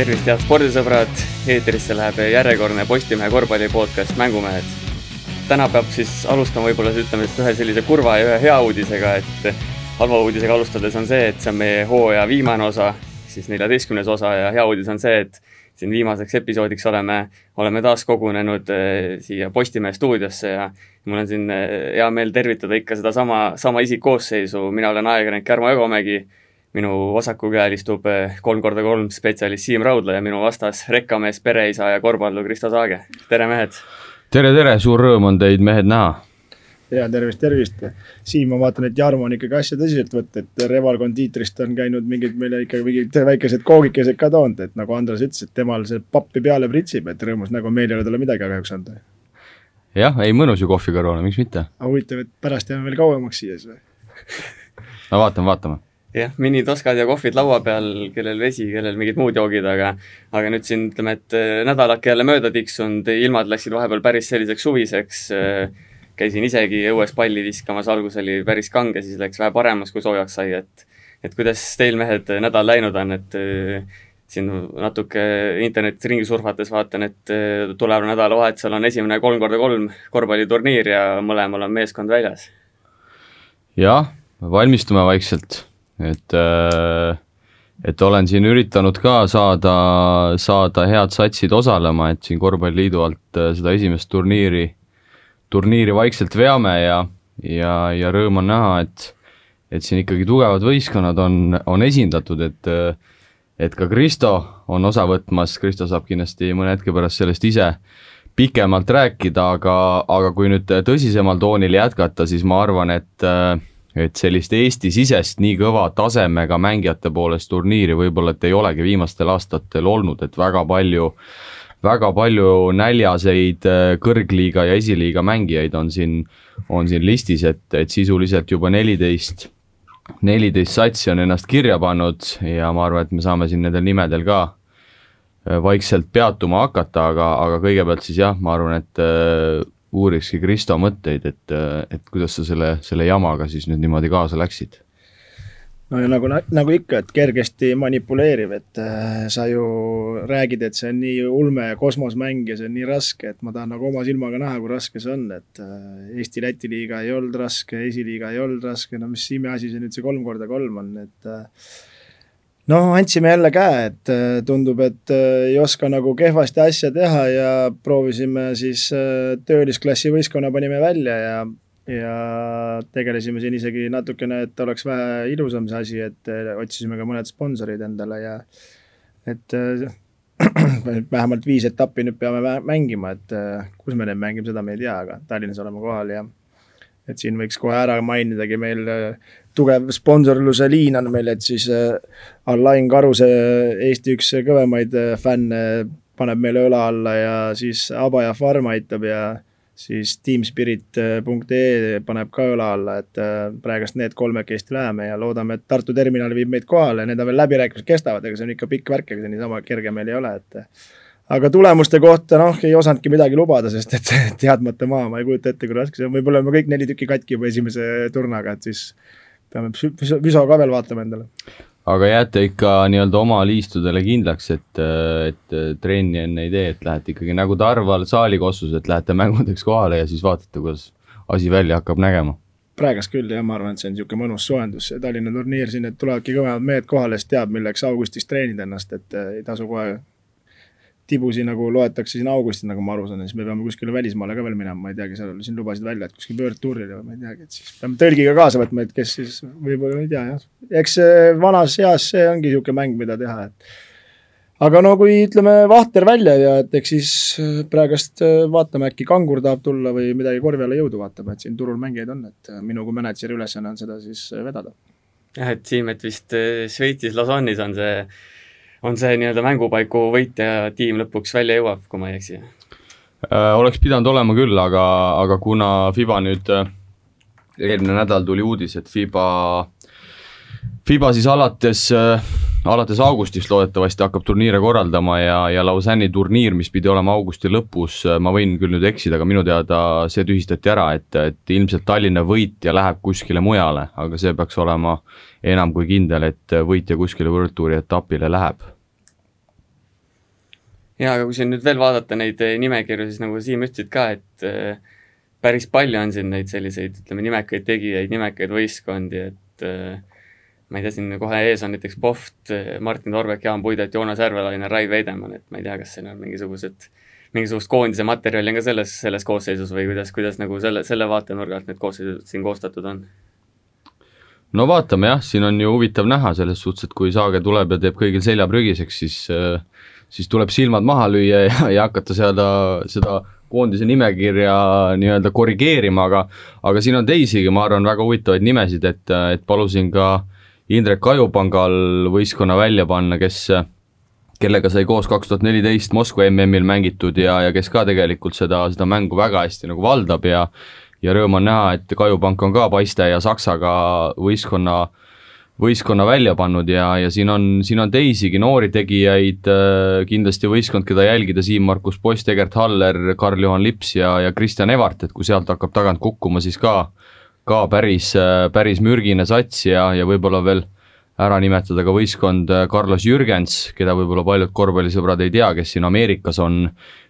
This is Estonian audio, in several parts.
tervist, head spordisõbrad, eetrisse läheb järjekordne Postimehe korvpalli podcast Mängumehed. täna peab siis alustama võib-olla ütleme, et ühe sellise kurva ja ühe hea uudisega, et halva uudisega alustades on see, et see on meie hooaja viimane osa, siis neljateistkümnes osa ja hea uudis on see, et siin viimaseks episoodiks oleme, oleme taas kogunenud äh, siia Postimehe stuudiosse ja mul on siin äh, hea meel tervitada ikka sedasama, sama isikkoosseisu, mina olen ajakirjanik Jarmo Ögomägi minu vasakul käel istub eh, kolm korda kolm spetsialist Siim Raudla ja minu vastas rekkamees, pereisa ja korvpallur Kristo Saage, tere mehed! tere, tere, suur rõõm on teid mehed näha! ja tervist, tervist! Siim, ma vaatan, et Jarmo on ikkagi asja tõsiselt võtta, et Reval kondiitrist on käinud mingid meile ikka mingid väikesed koogikesed ka toonud, et nagu Andres ütles, et temal see pappi peale pritsib, et rõõmus nagu meil ei ole talle midagi kahjuks anda. jah, ei mõnus ju kohvi kõrvale, miks mitte. aga huvitav, et pärast jääme veel kauemaks siia siis või? no vaatame, vaatame jah, minitoskad ja kohvid laua peal, kellel vesi, kellel mingid muud joogid, aga aga nüüd siin ütleme, et äh, nädalake jälle mööda tiksunud, ilmad läksid vahepeal päris selliseks suviseks, äh, käisin isegi õues palli viskamas, algus oli päris kange, siis läks vähe paremaks, kui soojaks sai, et et kuidas teil, mehed, nädal läinud on, et äh, siin natuke internetis ringi surfates vaatan, et tulevane nädalavahetusel on esimene kolm korda kolm korvpalliturniir ja mõlemal on meeskond väljas. jah, valmistume vaikselt et äh, et olen siin üritanud ka saada, saada head satsid osalema, et siin Korvpalliliidu alt äh, seda esimest turniiri, turniiri vaikselt veame ja, ja, ja rõõm on näha, et et siin ikkagi tugevad võistkonnad on, on esindatud, et et ka Kristo on osa võtmas, Kristo saab kindlasti mõne hetke pärast sellest ise pikemalt rääkida, aga, aga kui nüüd tõsisemal toonil jätkata, siis ma arvan, et äh, et sellist Eesti-sisest nii kõva tasemega mängijate poolest turniiri võib-olla, et ei olegi viimastel aastatel olnud, et väga palju, väga palju näljaseid äh, kõrgliiga ja esiliiga mängijaid on siin, on siin listis, et, et sisuliselt juba neliteist, neliteist satsi on ennast kirja pannud ja ma arvan, et me saame siin nendel nimedel ka äh, vaikselt peatuma hakata, aga, aga kõigepealt siis jah, ma arvan, et äh, uurikski Kristo mõtteid, et, et kuidas sa selle, selle jamaga siis nüüd niimoodi kaasa läksid? no ja nagu, nagu ikka, et kergesti manipuleeriv, et äh, sa ju räägid, et see on nii ulme kosmosmäng ja see on nii raske, et ma tahan nagu oma silmaga näha, kui raske see on, et äh, Eesti-Läti liiga ei olnud raske, esiliiga ei olnud raske, no mis imeasi see nüüd see kolm korda kolm on, et äh, noh, andsime jälle käe, et äh, tundub, et äh, ei oska nagu kehvasti asja teha ja proovisime siis äh, töölisklassi võistkonna panime välja ja, ja tegelesime siin isegi natukene, et oleks vähe ilusam see asi, et otsisime ka mõned sponsorid endale ja et vähemalt viis etappi nüüd peame mängima, et kus me need mängime, seda me ei tea, aga Tallinnas oleme kohal ja et siin võiks kohe ära mainidagi meil tugev sponsorluse liin on meil, et siis äh, Alain Karuse, Eesti üks kõvemaid äh, fänne, paneb meile õla alla ja siis Abaja Farm aitab ja siis teamspirit.ee paneb ka õla alla, et äh, praegust need kolmekesti läheme ja loodame, et Tartu terminal viib meid kohale, need on veel läbirääkimised kestavad, ega see on ikka pikk värk, ega see niisama kerge meil ei ole, et aga tulemuste kohta noh, ei osanudki midagi lubada, sest et teadmata maa, ma ei kujuta ette, kui raske see on, võib-olla oleme kõik neli tükki katki juba esimese turnaga, et siis peame Püso ka veel vaatama endale. aga jääte ikka nii-öelda oma liistudele kindlaks, et, et trenni enne ei tee, et lähete ikkagi nagu Tarval saalikossus, et lähete mängudeks kohale ja siis vaatate, kuidas asi välja hakkab nägema? praegast küll jah, ma arvan, et see on niisugune mõnus soojendus, see Tallinna turniir siin, et tulevadki kõvemad mehed kohale, siis teab, milleks augustis treenida ennast, et ei tasu kohe tibusi nagu loetakse siin augustis, nagu ma aru saan, siis me peame kuskile välismaale ka veel minema, ma ei teagi, seal siin lubasid välja, et kuskil pöördtuurile või ma ei teagi, et siis peame tõlgiga kaasa võtma, et kes siis võib-olla, ei tea jah. eks vanas eas see ongi niisugune mäng, mida teha, et aga no kui ütleme, Vahter välja ja et eks siis äh, praegast äh, vaatame, äkki Kangur tahab tulla või midagi korvi alla jõudu vaatama, et siin turul mängijaid on, et äh, minu kui mänedžeri ülesanne on seda siis vedada. jah, et Siim, et vist Šveitsis Lausanne'is on see on see nii-öelda mängupaiku võitja tiim lõpuks välja jõuab, kui ma ei eksi? Äh, oleks pidanud olema küll, aga, aga kuna Fiba nüüd, äh, eelmine nädal tuli uudis, et Fiba, Fiba siis alates, äh, alates augustist loodetavasti hakkab turniire korraldama ja, ja Lausanne'i turniir, mis pidi olema augusti lõpus, ma võin küll nüüd eksida, aga minu teada see tühistati ära, et, et ilmselt Tallinna võitja läheb kuskile mujale, aga see peaks olema enam kui kindel, et võitja kuskile World Touri etapile läheb. Jaa, aga kui siin nüüd veel vaadata neid nimekirju, siis nagu Siim ütlesid ka, et äh, päris palju on siin neid selliseid, ütleme, nimekaid tegijaid, nimekaid võistkondi, et äh, ma ei tea, siin kohe ees on näiteks Poht, Martin Torbek, Jaan Puidet, Joonas Järvelaine, Rai Veidemann, et ma ei tea, kas siin on mingisugused, mingisugust koondise materjali on ka selles, selles koosseisus või kuidas, kuidas nagu selle, selle vaatenurga alt need koosseisud siin koostatud on? no vaatame jah, siin on ju huvitav näha selles suhtes, et kui Saage tuleb ja teeb kõigil selja prügiseks, siis äh, siis tuleb silmad maha lüüa ja, ja hakata seda, seda koondise nimekirja nii-öelda korrigeerima, aga aga siin on teisigi, ma arvan, väga huvitavaid nimesid, et, et palusin ka Indrek Ajupangal võistkonna välja panna, kes kellega sai koos kaks tuhat neliteist Moskva MM-il mängitud ja, ja kes ka tegelikult seda, seda mängu väga hästi nagu valdab ja ja rõõm on näha, et Kajupank on ka Paiste ja Saksaga võistkonna äh, võistkonna välja pannud ja, ja siin on, siin on teisigi noori tegijaid, äh, kindlasti võistkond, keda jälgida, Siim-Markus Post, Egert Haller, Karl-Juhan Lips ja, ja Kristjan Evart, et kui sealt hakkab tagant kukkuma, siis ka, ka päris, äh, päris mürgine sats ja, ja võib-olla veel ära nimetada ka võistkond äh, Carlos Jürgens, keda võib-olla paljud korvpallisõbrad ei tea, kes siin Ameerikas on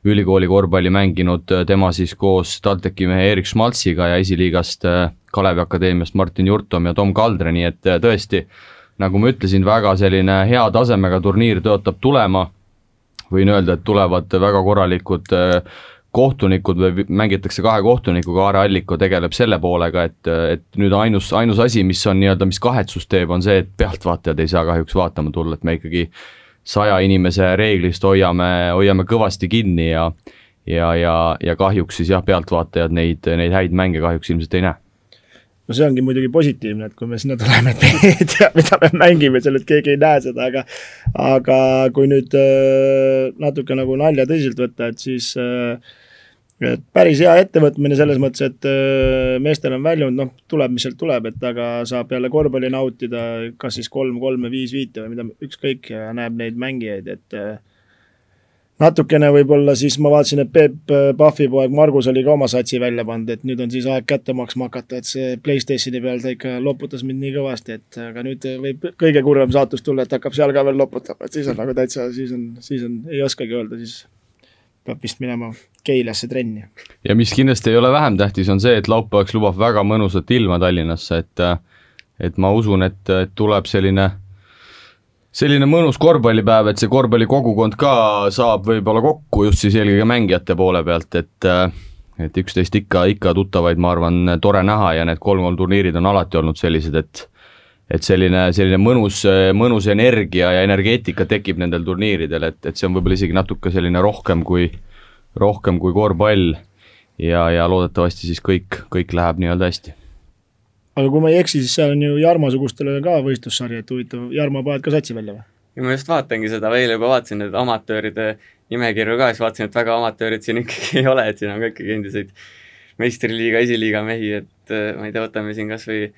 ülikooli korvpalli mänginud, tema siis koos TalTechi mehe Erik Schmalziga ja esiliigast Kalevi Akadeemiast Martin Jurtom ja Tom Kaldre, nii et äh, tõesti, nagu ma ütlesin, väga selline hea tasemega turniir tõotab tulema, võin öelda, et tulevad väga korralikud äh, kohtunikud või mängitakse kahe kohtunikuga, Aare Alliko tegeleb selle poolega, et, et nüüd ainus, ainus asi, mis on nii-öelda, mis kahetsust teeb, on see, et pealtvaatajad ei saa kahjuks vaatama tulla, et me ikkagi saja inimese reeglist hoiame, hoiame kõvasti kinni ja ja, ja, ja kahjuks siis jah, pealtvaatajad neid, neid häid mänge kahjuks ilmselt ei näe. No see ongi muidugi positiivne, et kui me sinna tuleme, et me ei tea, mida me mängime seal, et keegi ei näe seda, aga aga kui nüüd äh, natuke nagu nalja tõsiselt võtta, et siis äh, et päris hea ettevõtmine selles mõttes, et äh, meestel on väljund, noh, tuleb, mis sealt tuleb, et aga saab jälle korvpalli nautida, kas siis kolm, kolme, viis, viite või mida, ükskõik ja näeb neid mängijaid, et natukene võib-olla siis ma vaatasin, et Peep äh, Pahvi poeg Margus oli ka oma satsi välja pannud, et nüüd on siis aeg kätte maksma hakata, et see Playstationi peal ta ikka loputas mind nii kõvasti, et aga nüüd võib kõige kurvem saatus tulla, et hakkab seal ka veel loputama, et siis on nagu täitsa, siis on, siis on, ei oskagi öelda, siis peab vist minema Keilasse trenni. ja mis kindlasti ei ole vähem tähtis, on see, et laupäevaks lubab väga mõnusat ilma Tallinnasse, et et ma usun, et, tuleb selline selline mõnus korvpallipäev, et see korvpallikogukond ka saab võib-olla kokku just siis eelkõige mängijate poole pealt, et et üksteist ikka, ikka tuttavaid, ma arvan, tore näha ja need kolm-kolm turniirid on alati olnud sellised, et et selline, selline mõnus, mõnus energia ja energeetika tekib nendel turniiridel, et, et see on võib-olla isegi natuke selline rohkem kui, rohkem kui korvpall ja, ja loodetavasti siis kõik, kõik läheb nii-öelda hästi aga kui ma ei eksi, siis seal on ju Jarmo-sugustele ka võistlussari, et huvitav, Jarmo paned ka satsi välja või? ja ma just vaatangi seda, eile juba vaatasin neid amatööride nimekirju ka, siis vaatasin, et väga amatöörid siin ikkagi ei ole, et siin on ka ikkagi endiseid meistriliiga, esiliiga mehi, et äh, ma ei tea, võtame siin kas või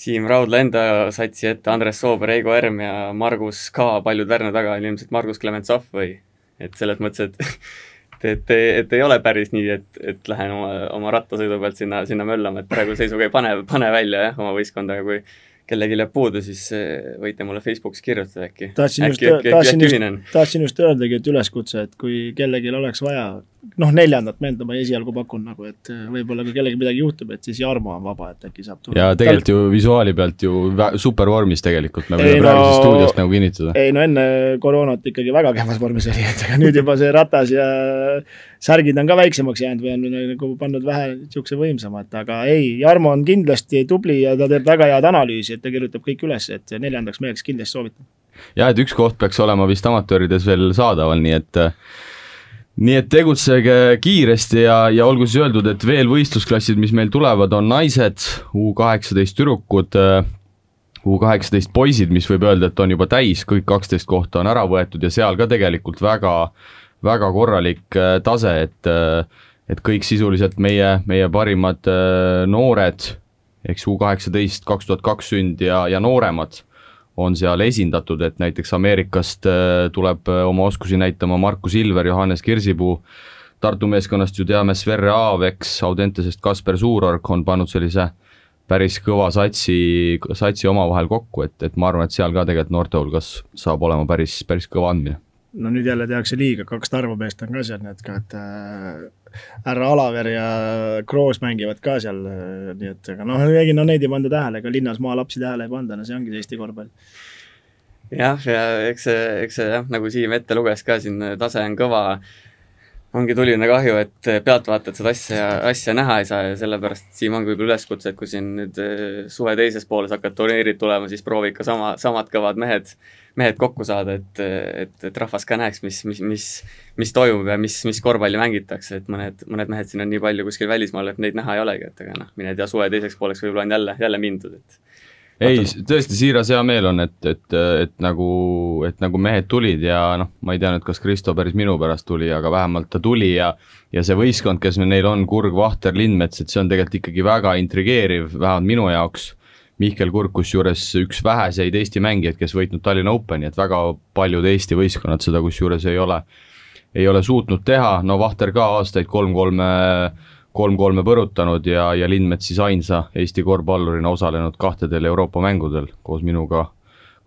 Siim Raudla enda satsi ette, Andres Soober, Eigo Erm ja Margus ka, paljud Värna taga on ilmselt Margus Klementsov või et selles mõttes, et et, et, et ei ole päris nii, et, et lähen oma, oma rattasõidu pealt sinna, sinna möllama, et praeguse seisuga ei pane, pane välja jah, oma võistkonda, aga kui kellelgi jääb puudu, siis eh, võite mulle Facebookis kirjutada äkki. tahtsin just, tahtsin just, tahtsin just öeldagi, et üleskutse, et kui kellelgi oleks vaja noh, neljandat meelt ma esialgu pakun nagu, et äh, võib-olla kui kellelgi midagi juhtub, et siis Jarmo on vaba, et äkki saab tulla. ja tegelikult ju visuaali pealt ju super vormis tegelikult, me võime praegu no, stuudiost nagu kinnitada. ei no enne koroonat ikkagi väga kehvas vormis oli, et aga nüüd juba see ratas ja särgid on ka väiksemaks jäänud või on nagu pannud vähe niisuguse võimsama, et aga ei, Jarmo on kindlasti tubli ja ta teeb väga head analüüsi, et ta kirjutab kõik üles, et neljandaks meheks kindlasti soovitan. jah, et üks koht peaks olema vist amatöörides veel saadaval, nii et nii et tegutsege kiiresti ja, ja olgu siis öeldud, et veel võistlusklassid, mis meil tulevad, on naised, U kaheksateist tüdrukud, U kaheksateist poisid, mis võib öelda, et on juba täis, kõik kaksteist kohta on ära võetud ja seal ka tegelikult väga, väga korralik äh, tase, et äh, et kõik sisuliselt meie, meie parimad äh, noored, eks U kaheksateist, kaks tuhat kaks sünd ja, ja nooremad on seal esindatud, et näiteks Ameerikast äh, tuleb äh, oma oskusi näitama Marku Silver, Johannes Kirsipuu, Tartu meeskonnast ju teame Sverre Aaveks, Audentesest Kasper Suurorg on pannud sellise päris kõva satsi, satsi omavahel kokku, et, et ma arvan, et seal ka tegelikult noorte hulgas saab olema päris, päris kõva andmine. No nüüd jälle tehakse liiga, kaks Tarmo meest on ka seal, nii et ka, et äh, härra Alaver ja Kroos mängivad ka seal, nii et aga noh, keegi no neid ei panda tähele, ega linnas maalapsi tähele ei panda, no see ongi Eesti korvpall. jah, ja eks see, eks see jah, nagu Siim ette luges ka siin, tase on kõva ongi tuline kahju, et pealtvaatajad seda asja, asja näha ei saa ja sellepärast Siim ongi võib-olla üleskutse, et kui siin nüüd eh, suve teises pooles hakkavad turniirid tulema, siis proovi ikka sama, samad kõvad mehed, mehed kokku saada, et, et, et rahvas ka näeks, mis, mis, mis, mis toimub ja mis, mis korvpalli mängitakse, et mõned, mõned mehed siin on nii palju kuskil välismaal, et neid näha ei olegi, et aga noh, mine tea, suve teiseks pooleks võib-olla on jälle, jälle mindud, et ei, tõesti siiras hea meel on, et, et, et nagu, et nagu mehed tulid ja noh, ma ei tea nüüd, kas Kristo päris minu pärast tuli, aga vähemalt ta tuli ja ja see võistkond, kes neil on, Kurg, Vahter, Lindmets, et see on tegelikult ikkagi väga intrigeeriv, vähemalt minu jaoks. Mihkel Kurg, kusjuures üks väheseid Eesti mängijaid, kes võitnud Tallinna Openi, et väga paljud Eesti võistkonnad seda kusjuures ei ole, ei ole suutnud teha, no Vahter ka aastaid kolm-kolme kolm-kolme põrutanud ja, ja Lindmets siis ainsa Eesti korvpallurina osalenud kahtedel Euroopa mängudel koos minuga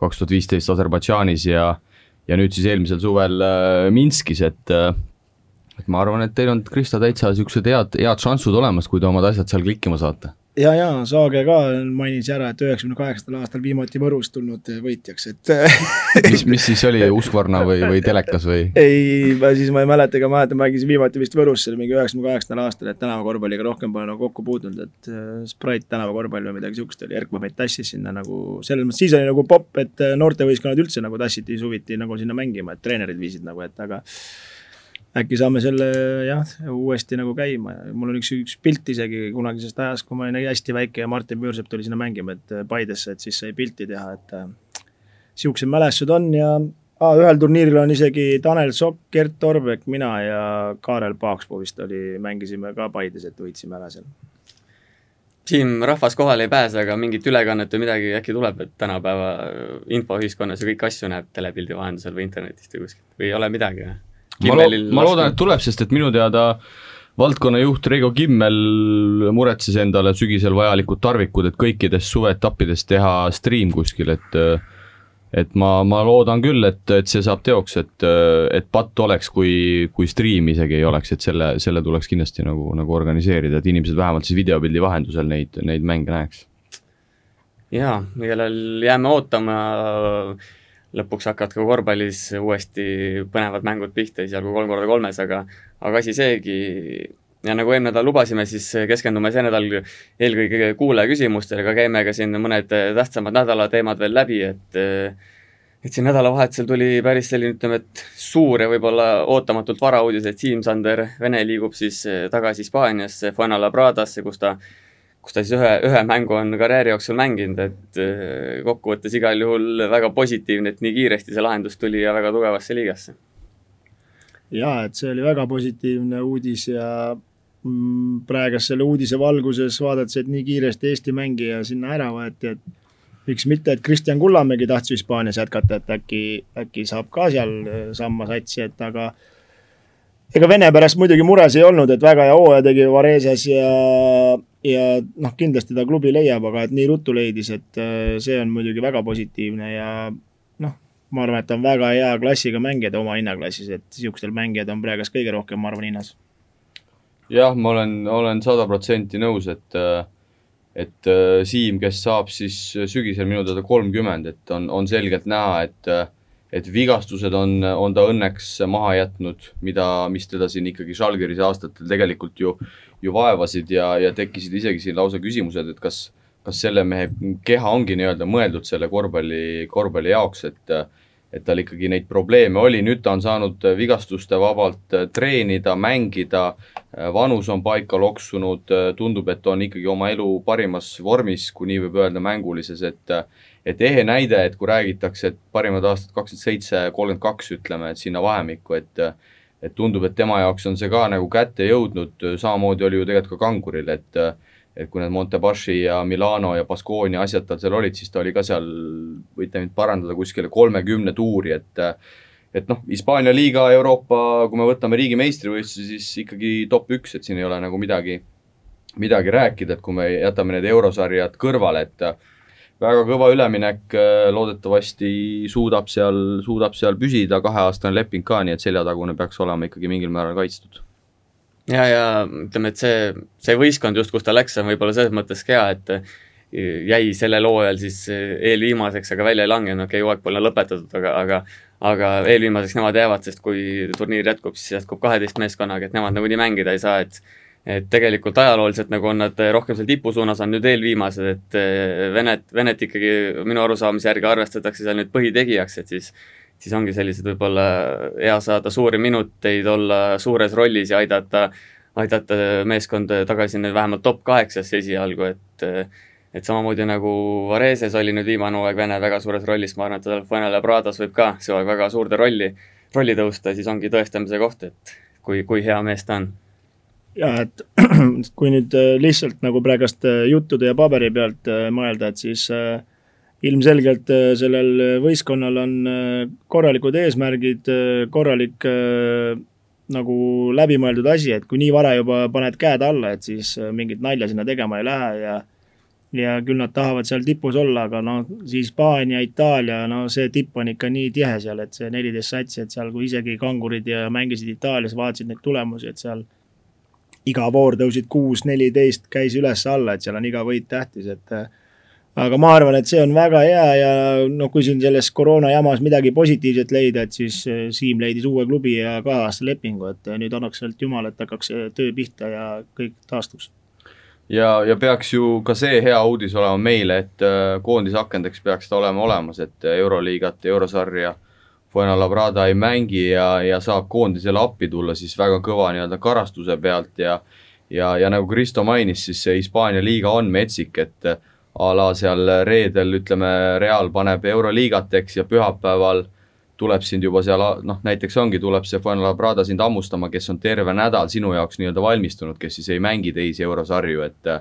kaks tuhat viisteist Aserbaidžaanis ja ja nüüd siis eelmisel suvel äh, Minskis, et äh, et ma arvan, et teil on, Krista, täitsa niisugused head, head šansud olemas, kui te omad asjad seal klikkima saate ja, ja Saage ka mainis ära, et üheksakümne kaheksandal aastal viimati Võrust tulnud võitjaks, et mis, mis siis oli, Uskvarna või, või telekas või? ei, ma siis ma ei mäleta, aga mäletan, mängisin viimati vist Võrus seal mingi üheksakümne kaheksandal aastal, et tänavakorvpalliga rohkem pole nagu kokku puutunud, et äh, Sprite tänavakorvpall või midagi sihukest oli, Erkma meid tassis sinna nagu, selles mõttes siis oli nagu popp, et äh, noortevõistkonnad üldse nagu tassiti suviti nagu sinna mängima, et treenerid viisid nagu, et aga äkki saame selle jah, uuesti nagu käima ja mul on üks, üks pilt isegi kunagisest ajast, kui ma olin hästi väike ja Martin Müürsepp tuli sinna mängima, et äh, Paidesse, et siis sai pilti teha, et äh, sihukesed mälestused on ja ah, ühel turniiril on isegi Tanel Sokk, Gert Torbek, mina ja Kaarel Paakspuu vist oli, mängisime ka Paides, et võitsime ära seal. Siim, rahvas kohale ei pääse, aga mingit ülekannet või midagi äkki tuleb, et tänapäeva infoühiskonnas ju kõiki asju näeb telepildi vahendusel või internetist või kuskilt või ei ole midagi või? Ma, lo ma loodan, et tuleb, sest et minu teada valdkonnajuht Reigo Kimmel muretses endale sügisel vajalikud tarvikud, et kõikides suveetappides teha stream kuskil, et et ma, ma loodan küll, et, et see saab teoks, et, et patt oleks, kui, kui stream isegi ei oleks, et selle, selle tuleks kindlasti nagu, nagu organiseerida, et inimesed vähemalt siis videopildi vahendusel neid, neid mänge näeks. jaa, kellel jääme ootama lõpuks hakkavad ka korvpallis uuesti põnevad mängud pihta, esialgu kolm korda kolmes, aga aga asi seegi, ja nagu eelmine nädal lubasime, siis keskendume see nädal eelkõige kuulaja küsimustele, aga käime ka siin mõned tähtsamad nädala teemad veel läbi, et et siin nädalavahetusel tuli päris selline, ütleme, et suur ja võib-olla ootamatult varauudis, et Siim-Sander Vene liigub siis tagasi Hispaaniasse, Fuenalabradasse, kus ta kus ta siis ühe, ühe mängu on karjääri jooksul mänginud, et äh, kokkuvõttes igal juhul väga positiivne, et nii kiiresti see lahendus tuli ja väga tugevasse liigasse. jaa, et see oli väga positiivne uudis ja mm, praegust selle uudise valguses vaadates, et nii kiiresti Eesti mängija sinna ära võeti, et miks mitte, et Kristjan Kullamägi tahtis Hispaanias jätkata, et äkki, äkki saab ka seal äh, samma satsi, et aga ega Vene pärast muidugi mures ei olnud, et väga hea hooaja tegi Varesias ja ja noh, kindlasti ta klubi leiab, aga et nii ruttu leidis, et äh, see on muidugi väga positiivne ja noh, ma arvan, et ta on väga hea klassiga mängija oma hinnaklassis, et niisugustel mängijaid on praegu kõige rohkem, ma arvan, hinnas. jah, ma olen, olen sada protsenti nõus, et äh, et äh, Siim, kes saab siis sügisel minu teada kolmkümmend, et on, on selgelt näha, et et vigastused on, on ta õnneks maha jätnud, mida, mis teda siin ikkagi Žalgirise aastatel tegelikult ju ju vaevasid ja, ja tekkisid isegi siin lausa küsimused, et kas, kas selle mehe keha ongi nii-öelda mõeldud selle korvpalli, korvpalli jaoks, et et tal ikkagi neid probleeme oli, nüüd ta on saanud vigastuste vabalt treenida, mängida, vanus on paika loksunud, tundub, et on ikkagi oma elu parimas vormis, kui nii võib öelda, mängulises, et et ehe näide, et kui räägitakse, et parimad aastad kakskümmend seitse, kolmkümmend kaks, ütleme, et sinna vahemikku, et et tundub, et tema jaoks on see ka nagu kätte jõudnud, samamoodi oli ju tegelikult ka Kanguril, et et kui need Montepaschi ja Milano ja Baskonia asjad tal seal olid, siis ta oli ka seal, võite mind parandada, kuskile kolmekümne tuuri, et et noh, Hispaania liiga, Euroopa, kui me võtame riigi meistrivõistlusi, siis ikkagi top üks, et siin ei ole nagu midagi, midagi rääkida, et kui me jätame need eurosarjad kõrvale, et väga kõva üleminek, loodetavasti suudab seal, suudab seal püsida, kaheaastane leping ka, nii et seljatagune peaks olema ikkagi mingil määral kaitstud. ja, ja ütleme, et see, see võistkond just, kus ta läks, on võib-olla selles mõttes hea, et jäi sellel hooajal siis eelviimaseks, aga välja ei langenud, okei okay,, hooaeg pole lõpetatud, aga, aga aga eelviimaseks nemad jäävad, sest kui turniir jätkub, siis jätkub kaheteist meeskonnaga, et nemad nagunii mängida ei saa, et et tegelikult ajalooliselt nagu on nad rohkem seal tipu suunas, on nüüd eelviimased, et eh, Venet, Venet ikkagi minu arusaamise järgi arvestatakse seal nüüd põhitegijaks, et siis siis ongi sellised võib-olla hea saada suuri minuteid, olla suures rollis ja aidata, aidata meeskonda tagasi nüüd vähemalt top kaheksasse esialgu, et et samamoodi nagu Vareses oli nüüd viimane hooaeg Vene väga suures rollis, ma arvan, et tal Fuenel ja Pradas võib ka see hooaeg väga suurde rolli, rolli tõusta, siis ongi tõestamise koht, et kui, kui hea mees ta on ja et kui nüüd äh, lihtsalt nagu praegust äh, juttude ja paberi pealt äh, mõelda, et siis ilmselgelt sellel võistkonnal on korralikud eesmärgid, korralik nagu läbimõeldud asi, et kui nii vara juba paned käed alla, et siis mingit nalja sinna tegema ei lähe ja ja küll nad tahavad seal tipus olla, aga noh, Hispaania, Itaalia, no see tipp on ikka nii tihe seal, et see neliteist satsi, et seal, kui isegi kangurid ja mängisid Itaalias, vaatasid neid tulemusi, et seal iga voor tõusid kuus, neliteist, käis üles-alla, et seal on iga võit tähtis, et äh, aga ma arvan, et see on väga hea ja noh, kui siin selles koroona jamas midagi positiivset leida, et siis äh, Siim leidis uue klubi ja kaheaastase lepingu, et äh, nüüd annaks sealt jumal, et hakkaks töö pihta ja kõik taastuks. ja, ja peaks ju ka see hea uudis olema meile, et koondisakendeks peaks ta olema olemas, et Euroliigat, Eurosarja Fuenalabrada ei mängi ja, ja saab koondisele appi tulla siis väga kõva nii-öelda karastuse pealt ja ja, ja nagu Kristo mainis, siis see Hispaania liiga on metsik, et a la seal reedel ütleme, Real paneb Euroliigat, eks, ja pühapäeval tuleb sind juba seal noh, näiteks ongi, tuleb see Fuenalabrada sind hammustama, kes on terve nädal sinu jaoks nii-öelda valmistunud, kes siis ei mängi teisi eurosarju, et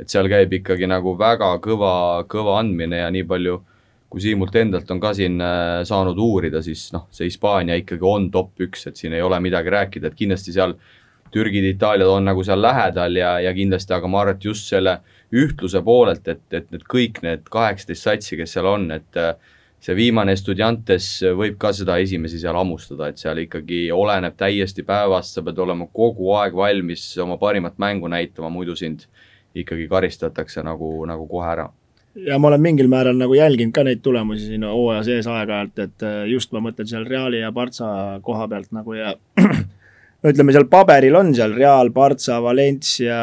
et seal käib ikkagi nagu väga kõva, kõva andmine ja nii palju kui Siimult endalt on ka siin äh, saanud uurida, siis noh, see Hispaania ikkagi on top üks, et siin ei ole midagi rääkida, et kindlasti seal Türgid, Itaaliad on nagu seal lähedal ja, ja kindlasti, aga ma arvan, et just selle ühtluse poolelt, et, et need kõik need kaheksateist satsi, kes seal on, et äh, see viimane Estudiantes võib ka seda esimesi seal hammustada, et seal ikkagi oleneb täiesti päevast, sa pead olema kogu aeg valmis oma parimat mängu näitama, muidu sind ikkagi karistatakse nagu, nagu kohe ära ja ma olen mingil määral nagu jälginud ka neid tulemusi siin hooaja sees aeg-ajalt, et äh, just ma mõtlen seal Reali ja Partsa koha pealt nagu ja no ütleme, seal paberil on seal Real, Partsa, Valencia,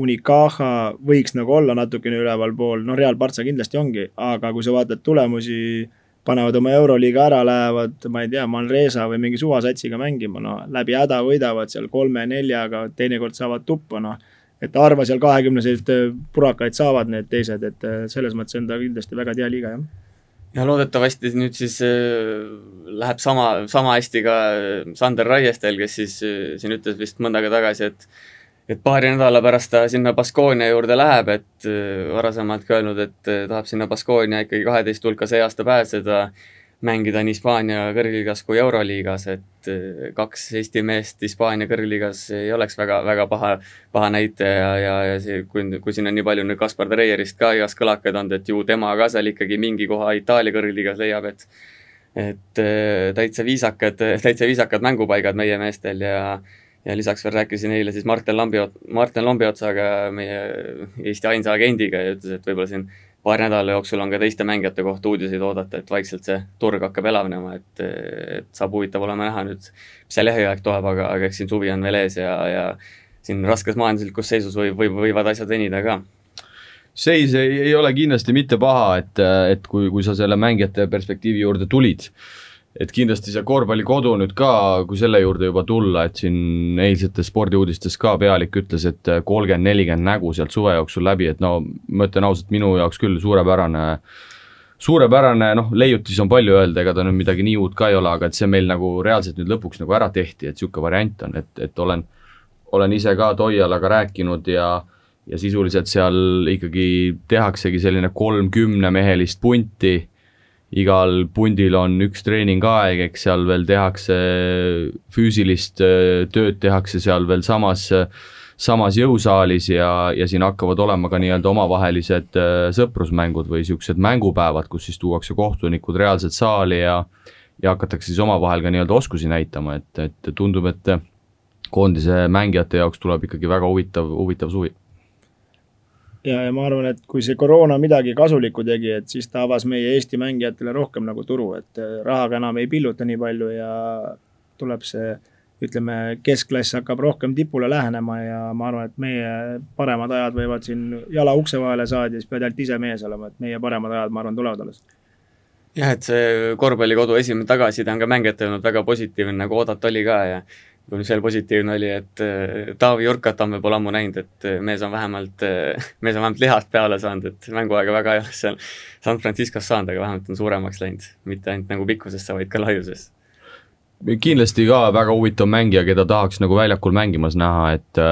Unicaja võiks nagu olla natukene ülevalpool, no Real, Partsa kindlasti ongi, aga kui sa vaatad tulemusi, panevad oma Euroliiga ära, lähevad, ma ei tea, Manresa või mingi suvasatsiga mängima, no läbi häda võidavad seal kolme-neljaga, teinekord saavad tuppa, noh et harva seal kahekümneseid äh, purakaid saavad need teised, et äh, selles mõttes on ta kindlasti väga tihe liiga, jah. ja loodetavasti nüüd siis äh, läheb sama, sama hästi ka Sander Raiestel, kes siis siin ütles vist mõnda aega tagasi, et et paari nädala pärast ta sinna Baskoonia juurde läheb, et varasemalt ka öelnud, et tahab sinna Baskoonia ikkagi kaheteist hulka see aasta pääseda mängida nii Hispaania kõrgliigas kui Euroliigas, et eh, kaks Eesti meest Hispaania kõrgliigas ei oleks väga, väga paha, paha näitaja ja, ja, ja see, kui, kui siin on nii palju nüüd Kaspar Dreierist ka igas kõlakaid olnud, et ju tema ka seal ikkagi mingi koha Itaalia kõrgliigas leiab, et et eh, täitsa viisakad, täitsa viisakad mängupaigad meie meestel ja ja lisaks veel rääkisin eile siis Martin Lambi, Martin Lambiotsaga, meie Eesti ainsa agendiga ja ütles, et võib-olla siin paari nädala jooksul on ka teiste mängijate kohta uudiseid oodata, et vaikselt see turg hakkab elavnema, et, et saab huvitav olema näha nüüd, mis see lähiaeg toob, aga, aga eks siin suvi on veel ees ja, ja siin raskes majanduslikus seisus võib, võib, võivad asjad venida ka. Seis ei, ei ole kindlasti mitte paha, et, et kui, kui sa selle mängijate perspektiivi juurde tulid et kindlasti see korvpallikodu nüüd ka, kui selle juurde juba tulla, et siin eilsetes spordiuudistes ka pealik ütles, et kolmkümmend, nelikümmend nägu sealt suve jooksul läbi, et no ma ütlen ausalt, minu jaoks küll suurepärane, suurepärane, noh, leiutis on palju öelda, ega ta nüüd midagi nii uut ka ei ole, aga et see meil nagu reaalselt nüüd lõpuks nagu ära tehti, et niisugune variant on, et, et olen, olen ise ka Toialaga rääkinud ja ja sisuliselt seal ikkagi tehaksegi selline kolmkümnemehelist punti igal pundil on üks treeningaeg, eks seal veel tehakse füüsilist äh, tööd, tehakse seal veel samas, samas jõusaalis ja, ja siin hakkavad olema ka nii-öelda omavahelised äh, sõprusmängud või siuksed mängupäevad, kus siis tuuakse kohtunikud reaalselt saali ja ja hakatakse siis omavahel ka nii-öelda oskusi näitama, et, et tundub, et koondise mängijate jaoks tuleb ikkagi väga huvitav, huvitav suvi ja, ja ma arvan, et kui see koroona midagi kasulikku tegi, et siis ta avas meie Eesti mängijatele rohkem nagu turu, et äh, rahaga enam ei pilluta nii palju ja tuleb see ütleme, keskklass hakkab rohkem tipule lähenema ja ma arvan, et meie paremad ajad võivad siin jala ukse vahele saada ja siis pead ainult ise mees olema, et meie paremad ajad, ma arvan, tulevad alles. jah, et see korvpallikodu esimene tagasiside on ka mängijatele olnud väga positiivne, nagu oodata oli ka ja mis veel positiivne oli, et äh, Taavi Jurkat on võib-olla ammu näinud, et äh, mees on vähemalt, äh, mees on vähemalt lihast peale saanud, et mänguaega väga ei ole seal San Franciscos saanud, aga vähemalt on suuremaks läinud, mitte ainult nagu pikkusesse, vaid ka laiuses. kindlasti ka väga huvitav mängija, keda tahaks nagu väljakul mängimas näha, et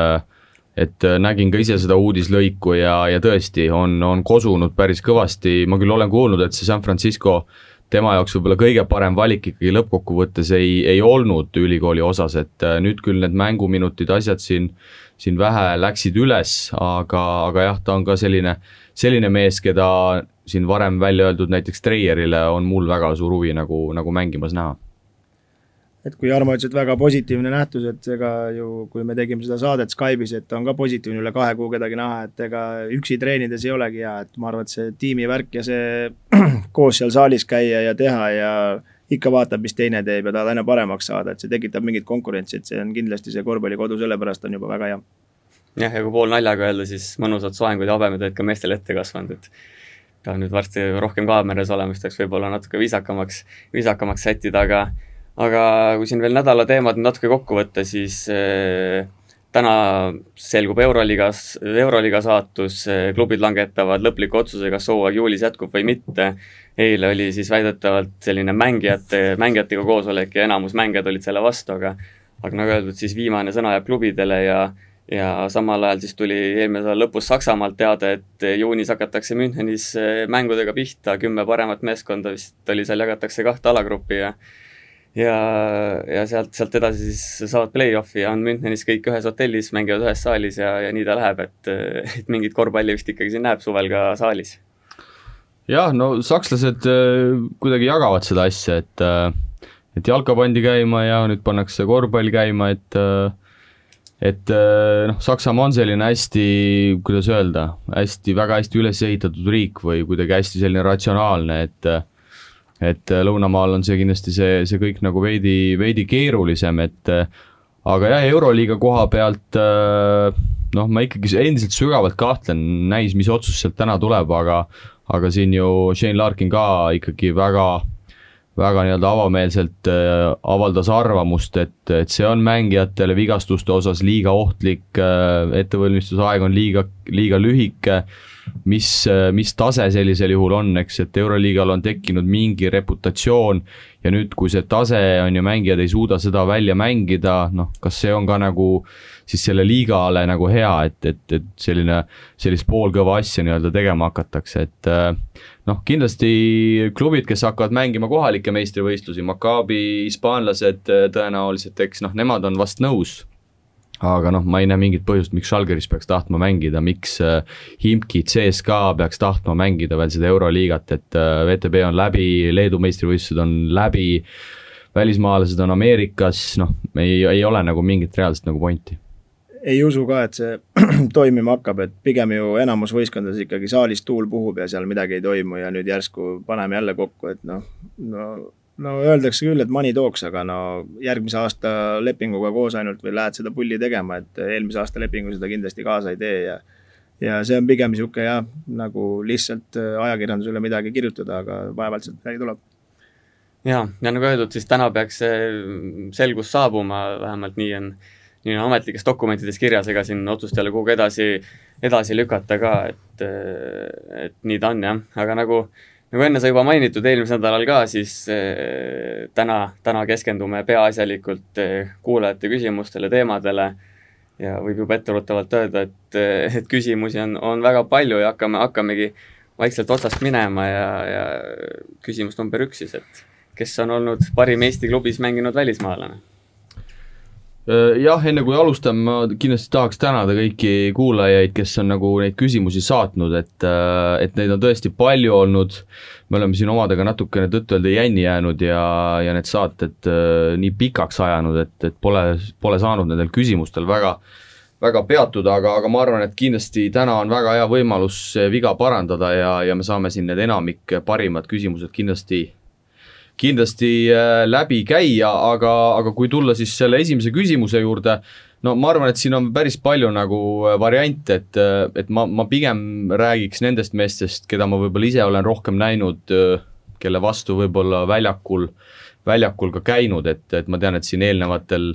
et nägin ka ise seda uudislõiku ja, ja tõesti on, on kosunud päris kõvasti, ma küll olen kuulnud, et see San Francisco äh, tema jaoks võib-olla kõige parem valik ikkagi lõppkokkuvõttes ei, ei olnud ülikooli osas, et äh, nüüd küll need mänguminutid, asjad siin, siin vähe läksid üles, aga, aga jah, ta on ka selline, selline mees, keda siin varem välja öeldud näiteks Treierile on mul väga suur huvi nagu, nagu mängimas näha et kui Jarmo ütles, et väga positiivne nähtus, et ega ju, kui me tegime seda saadet Skype'is, et on ka positiivne üle kahe kuu kedagi näha, et ega üksi treenides ei olegi hea, et ma arvan, et see tiimivärk ja see koos seal saalis käia ja teha ja ikka vaatab, mis teine teeb ja tahad aina paremaks saada, et see tekitab mingit konkurentsi, et see on kindlasti see korvpallikodu, sellepärast on juba väga hea. jah, ja kui pool naljaga öelda, siis mõnusad soengud ja habemed olid ka meestel ette kasvanud, et ka nüüd varsti rohkem kaameras olema, siis tuleks võib-olla natuke viisakamaks, viisakamaks sättida, aga aga kui siin veel nädala teemad natuke kokku võtta, siis äh, täna selgub Euroliigas, Euroliiga saatus, eh, klubid langetavad lõpliku otsuse, kas hooaeg juulis jätkub või mitte. eile oli siis väidetavalt selline mängijate, mängijatega koosolek ja enamus mängijad olid selle vastu, aga aga nagu öeldud, siis viimane sõna jääb klubidele ja ja samal ajal siis tuli eelmise nädala lõpus Saksamaalt teade, et juunis hakatakse Münchenis mängudega pihta, kümme paremat meeskonda vist oli seal, jagatakse kahte alagruppi ja ja, ja sealt, sealt edasi siis saavad play-off'i ja on Münchenis kõik ühes hotellis, mängivad ühes saalis ja, ja nii ta läheb, et, et mingit korvpalli vist ikkagi siin näeb suvel ka saalis. jah, no sakslased äh, kuidagi jagavad seda asja, et äh, et jalka pandi käima ja nüüd pannakse korvpall käima, et äh, et noh, Saksamaa on selline hästi, kuidas öelda, hästi, väga hästi üles ehitatud riik või kuidagi hästi selline ratsionaalne, et et äh, lõunamaal on see kindlasti see, see kõik nagu veidi, veidi keerulisem, et äh, aga jah, Euroliiga koha pealt äh, noh, ma ikkagi endiselt sügavalt kahtlen, näis, mis otsus sealt täna tuleb, aga aga siin ju Shane Larkin ka ikkagi väga, väga nii-öelda avameelselt äh, avaldas arvamust, et, et see on mängijatele vigastuste osas liiga ohtlik äh,, ettevalmistusaeg on liiga, liiga lühike äh, mis, mis tase sellisel juhul on, eks, et Euroliigal on tekkinud mingi reputatsioon ja nüüd, kui see tase on ju, mängijad ei suuda seda välja mängida, noh, kas see on ka nagu siis selle liigale nagu hea, et, et, et selline, sellist poolkõva asja nii-öelda tegema hakatakse, et noh, kindlasti klubid, kes hakkavad mängima kohalikke meistrivõistlusi, Maccabi hispaanlased tõenäoliselt, eks noh, nemad on vast nõus aga noh, ma ei näe mingit põhjust, miks Žalgiris peaks tahtma mängida, miks äh, Himki CSKA peaks tahtma mängida veel seda Euroliigat, et äh, VTB on läbi, Leedu meistrivõistlused on läbi, välismaalased on Ameerikas, noh, ei, ei ole nagu mingit reaalset nagu pointi. Ei usu ka, et see toimima hakkab, et pigem ju enamus võistkondades ikkagi saalis tuul puhub ja seal midagi ei toimu ja nüüd järsku paneme jälle kokku, et noh, no no öeldakse küll, et money talks, aga no järgmise aasta lepinguga koos ainult või lähed seda pulli tegema, et eelmise aasta lepingu seda kindlasti kaasa ei tee ja ja see on pigem niisugune jah, nagu lihtsalt äh, ajakirjandusele midagi kirjutada, aga vaevalt sealt midagi tuleb. ja, ja nagu öeldud, siis täna peaks see selgus saabuma, vähemalt nii on, nii on ametlikes dokumentides kirjas, ega siin otsust ei ole kuhugi edasi, edasi lükata ka, et, et nii ta on jah, aga nagu äh, nagu enne sai juba mainitud eelmisel nädalal ka, siis äh, täna, täna keskendume peaasjalikult äh, kuulajate küsimustele, teemadele ja võib juba etteruttavalt öelda, et, eh, et küsimusi on, on väga palju ja hakkame, hakkamegi vaikselt otsast minema ja, ja küsimus number üks siis, et kes on olnud parim Eesti klubis mänginud välismaalane? Jah, enne kui alustame, ma kindlasti tahaks tänada kõiki kuulajaid, kes on nagu neid küsimusi saatnud, et, et neid on tõesti palju olnud. me oleme siin omadega natukene tõtt-öelda jänni jäänud ja, ja need saated nii pikaks ajanud, et, et pole, pole saanud nendel küsimustel väga, väga peatuda, aga, aga ma arvan, et kindlasti täna on väga hea võimalus viga parandada ja, ja me saame siin need enamik parimad küsimused kindlasti kindlasti äh, läbi käia, aga, aga kui tulla siis selle esimese küsimuse juurde, no ma arvan, et siin on päris palju nagu äh, variante, et, äh, et ma, ma pigem räägiks nendest meestest, keda ma võib-olla ise olen rohkem näinud, kelle vastu võib-olla väljakul, väljakul ka käinud, et, et ma tean, et siin eelnevatel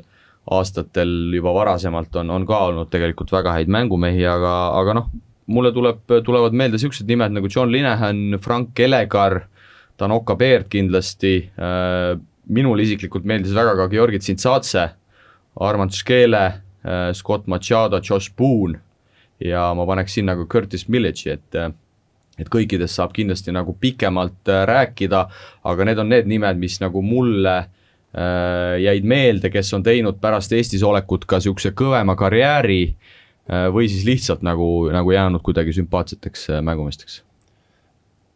aastatel juba varasemalt on, on ka olnud tegelikult väga häid mängumehi, aga, aga noh, mulle tuleb, tulevad meelde niisugused nimed nagu John Linehan, Frank Elegar Danoka Beard kindlasti, äh, minule isiklikult meeldis väga ka Georgi Tsintsadze, Armand Škele, äh, Scott Machado, Josh Boone. Ja ma paneks sinna ka Curtis Milledži, et äh, et kõikidest saab kindlasti nagu pikemalt rääkida, aga need on need nimed, mis nagu mulle äh, jäid meelde, kes on teinud pärast Eestis olekut ka niisuguse kõvema karjääri äh, või siis lihtsalt nagu, nagu jäänud kuidagi sümpaatseteks äh, mängumeesteks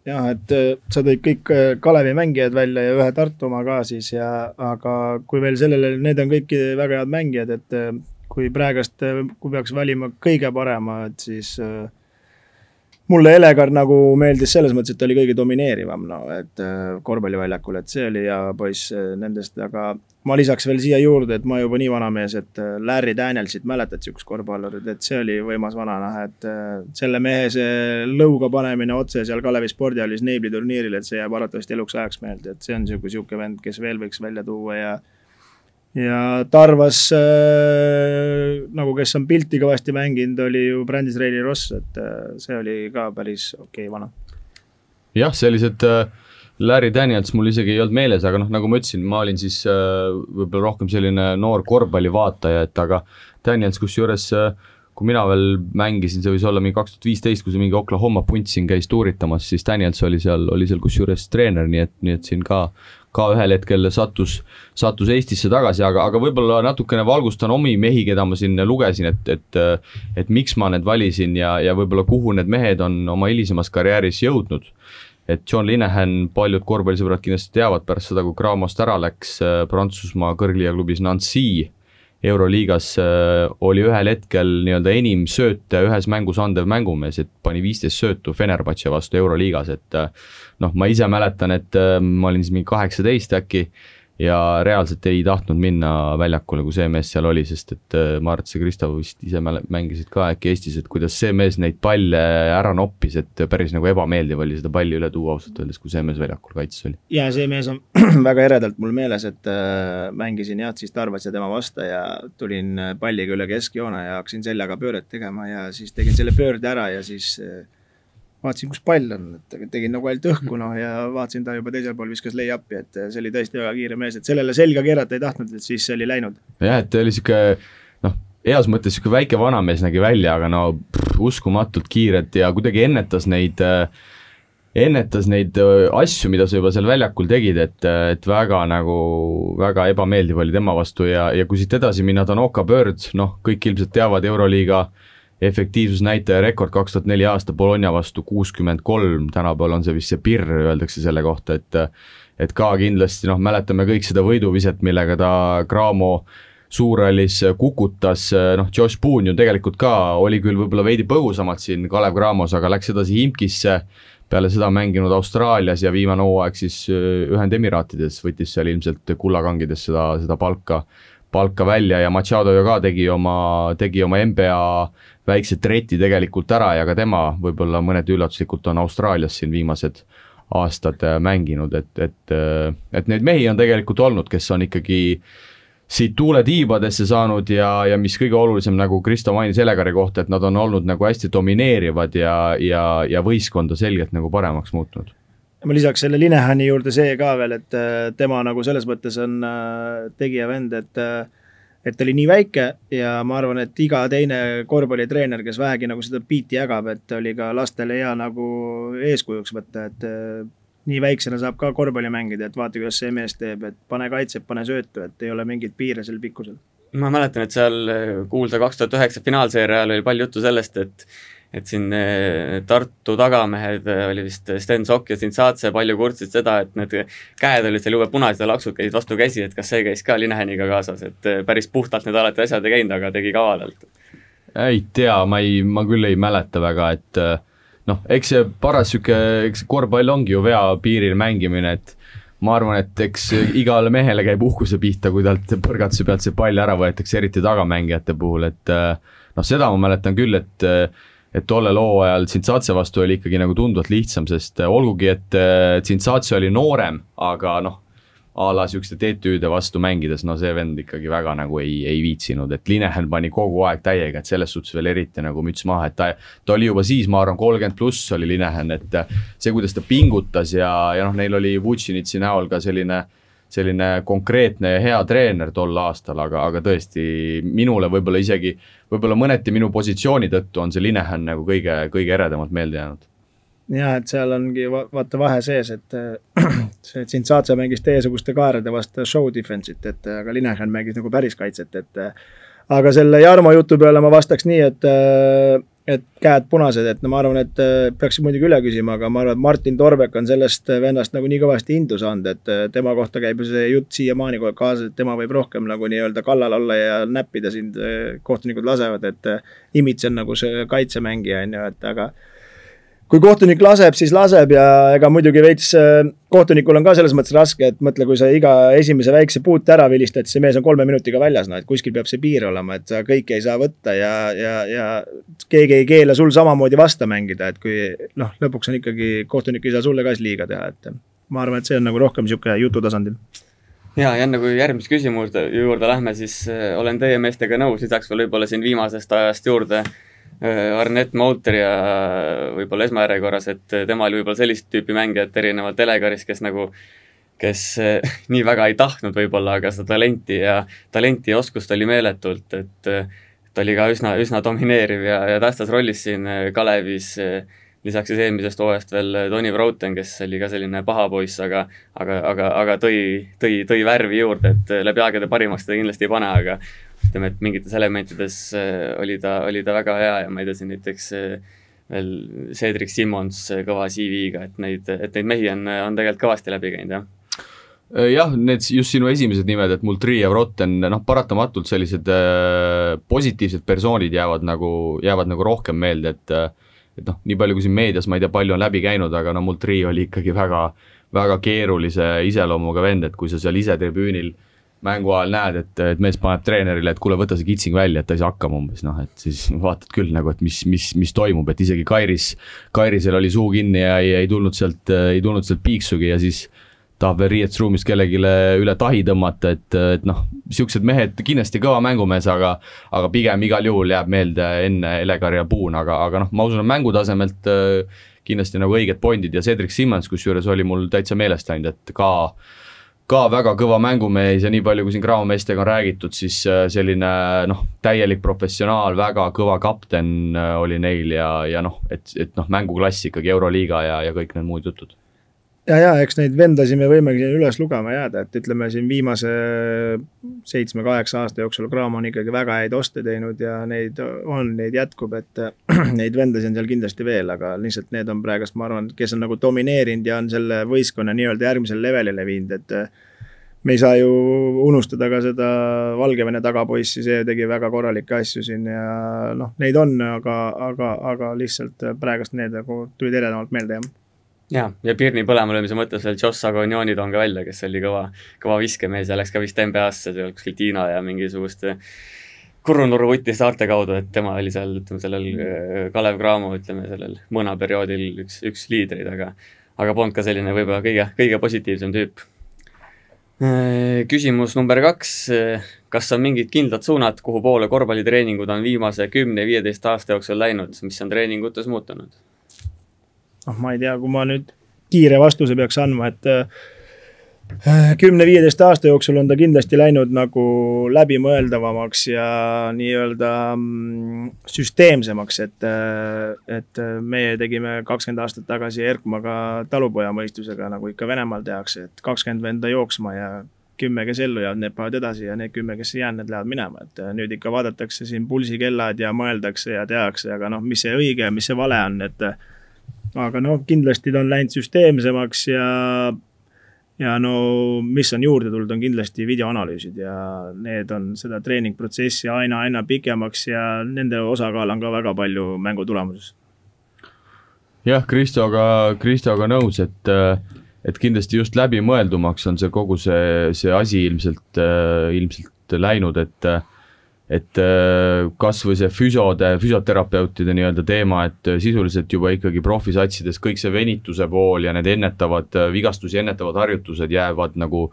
jah, et äh, sa tõid kõik äh, Kalevi mängijad välja ja ühe Tartumaa ka siis ja, aga kui veel sellele, need on kõik väga head mängijad, et äh, kui praegust, kui peaks valima kõige parema, et siis äh, mulle Elegar nagu meeldis selles mõttes, et ta oli kõige domineerivam, no et äh, korvpalliväljakul, et see oli hea poiss äh, nendest, aga ma lisaks veel siia juurde, et ma juba nii vana mees, et äh, Larry Danielsit mäletad, niisugust korvpallurit, et see oli võimas vananaha, et selle mehe see lõuga panemine otse seal Kalevi spordihallis Neibli turniiril, et see jääb arvatavasti eluks ajaks meelde, et see on niisugune, niisugune vend, kes veel võiks välja tuua ja ja Tarvas äh, nagu, kes on pilti kõvasti mänginud, oli ju Brandis Reili Ross, et äh, see oli ka päris okei okay, vana. jah, sellised äh, Larry Daniels mul isegi ei olnud meeles, aga noh, nagu ma ütlesin, ma olin siis äh, võib-olla rohkem selline noor korvpallivaataja, et aga Daniels kusjuures äh, kui mina veel mängisin, see võis olla mingi kaks tuhat viisteist, kui see mingi Oklahoma punt siin käis tuuritamas, siis Daniels oli seal, oli seal kusjuures treener, nii et, nii et siin ka ka ühel hetkel sattus, sattus Eestisse tagasi, aga, aga võib-olla natukene valgustan omi mehi, keda ma siin lugesin, et, et et miks ma need valisin ja, ja võib-olla kuhu need mehed on oma hilisemas karjääris jõudnud. et John Linehan, paljud korvpallisõbrad kindlasti teavad pärast seda, kui Gramost ära läks Prantsusmaa kõrgliiga klubis Nancy Euroliigas äh, oli ühel hetkel nii-öelda enim sööte ühes mängus andev mängumees, et pani viisteist söötu Fenerbahce vastu Euroliigas, et äh, noh, ma ise mäletan, et äh, ma olin siis mingi kaheksateist äkki ja reaalselt ei tahtnud minna väljakule, kui see mees seal oli, sest et äh, Marts ja Kristo vist ise mängisid ka äkki Eestis, et kuidas see mees neid palle ära noppis, et päris nagu ebameeldiv oli seda palli üle tuua ausalt öeldes, kui see mees väljakul kaitses oli. ja see mees on väga eredalt mul meeles, et äh, mängisin jah, siis Tarvas ja tema vastu ja tulin äh, palliga üle keskjoone ja hakkasin seljaga pööret tegema ja siis tegin selle pöörde ära ja siis äh, vaatasin, kus pall on, et tegin nagu ainult õhku noh ja vaatasin, ta juba teisel pool viskas lay-up'i, et see oli tõesti väga kiire mees, et sellele selga keerata ei tahtnud, et siis oli läinud. jah, et oli sihuke noh, heas mõttes sihuke väike vanamees nägi välja, aga no pff, uskumatult kiired ja kuidagi ennetas neid äh, ennetas neid äh, asju, mida sa juba seal väljakul tegid, et, et väga nagu, väga ebameeldiv oli tema vastu ja, ja kui siit edasi minna, Danoka Bird, noh, kõik ilmselt teavad Euroliiga äh, efektiivsusnäitaja rekord kaks tuhat neli aasta Bologna vastu kuuskümmend kolm, tänapäeval on see vist see pirr, öeldakse selle kohta, et et ka kindlasti noh, mäletame kõik seda võiduviset, millega ta Graamo suurrallis kukutas, noh, Josh Boone ju tegelikult ka oli küll võib-olla veidi põgusamalt siin Kalev Cramos, aga läks edasi Imkisse, peale seda mänginud Austraalias ja viimane hooaeg siis Ühendemiraatides, võttis seal ilmselt kullakangides seda, seda palka, palka välja ja Machado ju ka tegi oma, tegi oma NBA väikse treti tegelikult ära ja ka tema võib-olla mõneti üllatuslikult on Austraalias siin viimased aastad äh, mänginud, et, et, äh, et neid mehi on tegelikult olnud, kes on ikkagi siit tuule tiibadesse saanud ja, ja mis kõige olulisem, nagu Kristo mainis Elegari kohta, et nad on olnud nagu hästi domineerivad ja, ja, ja võistkonda selgelt nagu paremaks muutnud. Ma lisaks selle Linehani juurde see ka veel, et äh, tema nagu selles mõttes on tegija vend, et et ta oli nii väike ja ma arvan, et iga teine korvpallitreener, kes vähegi nagu seda biiti jagab, et oli ka lastele hea nagu eeskujuks võtta, et äh, nii väiksena saab ka korvpalli mängida, et vaata, kuidas see mees teeb, et pane kaitset, pane söötu, et ei ole mingit piire sel pikkusel. Ma mäletan, et seal kuulsa kaks tuhat üheksa finaalseeria ajal oli palju juttu sellest, et et siin eh, Tartu tagamehed eh, oli vist Sten Sokk ja Sintsaatse palju kurtsid seda, et need käed olid seal jube punased ja laksud käisid vastu käsi, et kas see käis ka Lineheniga kaasas, et eh, päris puhtalt need alati asjad ei käinud, aga tegi kavalalt? ei tea, ma ei, ma küll ei mäleta väga, et noh, eks see paras niisugune, eks korvpall ongi ju vea piiril mängimine, et ma arvan, et eks igale mehele käib uhkuse pihta, kui talt põrgatuse pealt see pall ära võetakse, eriti tagamängijate puhul, et noh, seda ma mäletan küll, et et tollel hooajal Zintsatse vastu oli ikkagi nagu tunduvalt lihtsam, sest äh, olgugi, et äh, oli noorem, aga noh, a la siukeste TTÜ-de vastu mängides, no see vend ikkagi väga nagu ei, ei viitsinud, et Linehan pani kogu aeg täiega, et selles suhtes veel eriti nagu müts maha, et ta, ta oli juba siis, ma arvan, kolmkümmend pluss oli Linehan, et äh, see, kuidas ta pingutas ja, ja noh, neil oli Vutšinitsi näol ka selline selline konkreetne ja hea treener tol aastal, aga, aga tõesti minule võib-olla isegi võib-olla mõneti minu positsiooni tõttu on see Linehan nagu kõige, kõige eredamalt meelde jäänud. ja et seal ongi va vaata vahe sees, et see Tsintsaatse mängis teiesuguste kaarede vastu show defense'it, et aga Linehan mängis nagu päris kaitset, et aga selle Jarmo jutu peale ma vastaks nii, et et käed punased, et no ma arvan, et peaks muidugi üle küsima, aga ma arvan, et Martin Torbek on sellest vennast nagu nii kõvasti indu saanud, et tema kohta käib ju see jutt siiamaani kogu aeg kaasas, et tema võib rohkem nagu nii-öelda kallal olla ja näppida sind, kohtunikud lasevad, et imits on nagu see kaitsemängija, on ju, et aga kui kohtunik laseb, siis laseb ja ega muidugi veits äh, kohtunikul on ka selles mõttes raske, et mõtle, kui sa iga esimese väikse puute ära vilistad, see mees on kolme minutiga väljas, noh, et kuskil peab see piir olema, et sa kõike ei saa võtta ja, ja, ja keegi ei keela sul samamoodi vasta mängida, et kui noh, lõpuks on ikkagi, kohtunik ei saa sulle ka siis liiga teha, et ma arvan, et see on nagu rohkem niisugune jutu tasandil. Ja, ja enne kui järgmise küsimuse juurde lähme, siis äh, olen teie meestega nõus, lisaks veel võib-olla siin viimasest ajast juurde. Äh, Arnett Mouter ja võib-olla esmajärjekorras, et tema oli võib-olla sellist tüüpi mängijat erinevalt Elegarist, kes nagu kes äh, nii väga ei tahtnud võib-olla, aga seda talenti ja, talenti ja oskust oli meeletult, et äh, ta oli ka üsna, üsna domineeriv ja, ja tähtsas rollis siin Kalevis, lisaks siis eelmisest hooajast veel Tony Brouten, kes oli ka selline paha poiss, aga aga, aga, aga tõi, tõi, tõi värvi juurde, et läbi aegade parimaks teda kindlasti ei pane, aga ütleme, et mingites elementides äh, oli ta, oli ta väga hea ja ma ei tea, siin näiteks äh, veel Cedric Simmons äh, kõva CV-ga, et neid, et neid mehi on, on tegelikult kõvasti läbi käinud, jah. Jah, need just sinu esimesed nimed, et Multri ja Vrotten, noh, paratamatult sellised äh, positiivsed persoonid jäävad nagu, jäävad nagu rohkem meelde, et et noh, nii palju kui siin meedias, ma ei tea, palju on läbi käinud, aga no Multri oli ikkagi väga, väga keerulise iseloomuga vend, et kui sa seal ise tribüünil äh, mängu ajal näed, et, et mees paneb treenerile, et kuule, võta see kitsing välja, et ta ei saa hakkama umbes noh, et siis vaatad küll nagu, et mis, mis, mis toimub, et isegi Kairis, Kairisel oli suu kinni ja ei, ei tulnud sealt, ei tulnud sealt piiksugi ja siis tahab veel riietusruumis kellelegi üle tahi tõmmata, et, et noh, siuksed mehed kindlasti kõva mängumees, aga aga pigem igal juhul jääb meelde enne Elegar ja Puun, aga, aga noh, ma usun, et mängutasemelt äh, kindlasti nagu õiged pointid ja Cedric Simmons kusjuures oli mul täitsa meelest läinud, et ka äh, ka väga kõva mängumees ja nii palju, kui siin Graamo meestega on räägitud, siis äh, selline noh, täielik professionaal, väga kõva kapten äh, oli neil ja, ja noh, et, et noh, mänguklass ikkagi Euroliiga ja, ja kõik need muud jutud ja, ja eks neid vendasi me võimegi üles lugema jääda, et ütleme siin viimase seitsme-kaheksa aasta jooksul Graamo on ikkagi väga häid oste teinud ja neid on, neid jätkub, et neid vendasi on seal kindlasti veel, aga lihtsalt need on praegust, ma arvan, kes on nagu domineerinud ja on selle võistkonna nii-öelda järgmisele levelile viinud, et me ei saa ju unustada ka seda Valgevene tagapoissi, see tegi väga korralikke asju siin ja noh, neid on, aga, aga, aga lihtsalt praegust need nagu tulid eredamalt meelde, jah ja, ja Pirni põlemalöömise mõttes veel Joss Agonioni toon ka välja, kes oli kõva, kõva viskemees ja läks ka vist NBA-sse seal kuskil Tiina ja mingisuguste Kurrunurru vuti saarte kaudu, et tema oli seal, ütleme sellel äh, Kalev Cramo, ütleme sellel mõõnaperioodil üks, üks liidreid, aga aga polnud ka selline võib-olla kõige, kõige positiivsem tüüp Äh, küsimus number kaks, äh, kas on mingid kindlad suunad, kuhu poole korvpallitreeningud on viimase kümne-viieteist aasta jooksul läinud, mis on treeningutes muutunud? Noh, ma ei tea, kui ma nüüd kiire vastuse peaks andma, et äh, kümne-viieteist aasta jooksul on ta kindlasti läinud nagu läbimõeldavamaks ja nii-öelda mm, süsteemsemaks, et, et meie tegime kakskümmend aastat tagasi Erkmaga talupojamõistusega, nagu ikka Venemaal tehakse, et kakskümmend venda jooksma ja kümme, kes ellu jäävad, need panevad edasi ja need kümme, kes ei jäänud, need lähevad minema, et äh, nüüd ikka vaadatakse siin pulsikellad ja mõeldakse ja tehakse, aga noh, mis see õige ja mis see vale on, et äh, aga noh, kindlasti ta on läinud süsteemsemaks ja ja no mis on juurde tulnud, on kindlasti videoanalüüsid ja need on seda treeningprotsessi aina, aina pikemaks ja nende osakaal on ka väga palju mängu tulemuses. jah, Kristoga, Kristoga nõus, et et kindlasti just läbimõeldumaks on see kogu see, see asi ilmselt, ilmselt läinud, et et äh, kasvõi see füsiode, füsioterapeutide nii-öelda teema, et äh, sisuliselt juba ikkagi profisatsides kõik see venituse pool ja need ennetavad, äh, vigastusi ennetavad harjutused jäävad nagu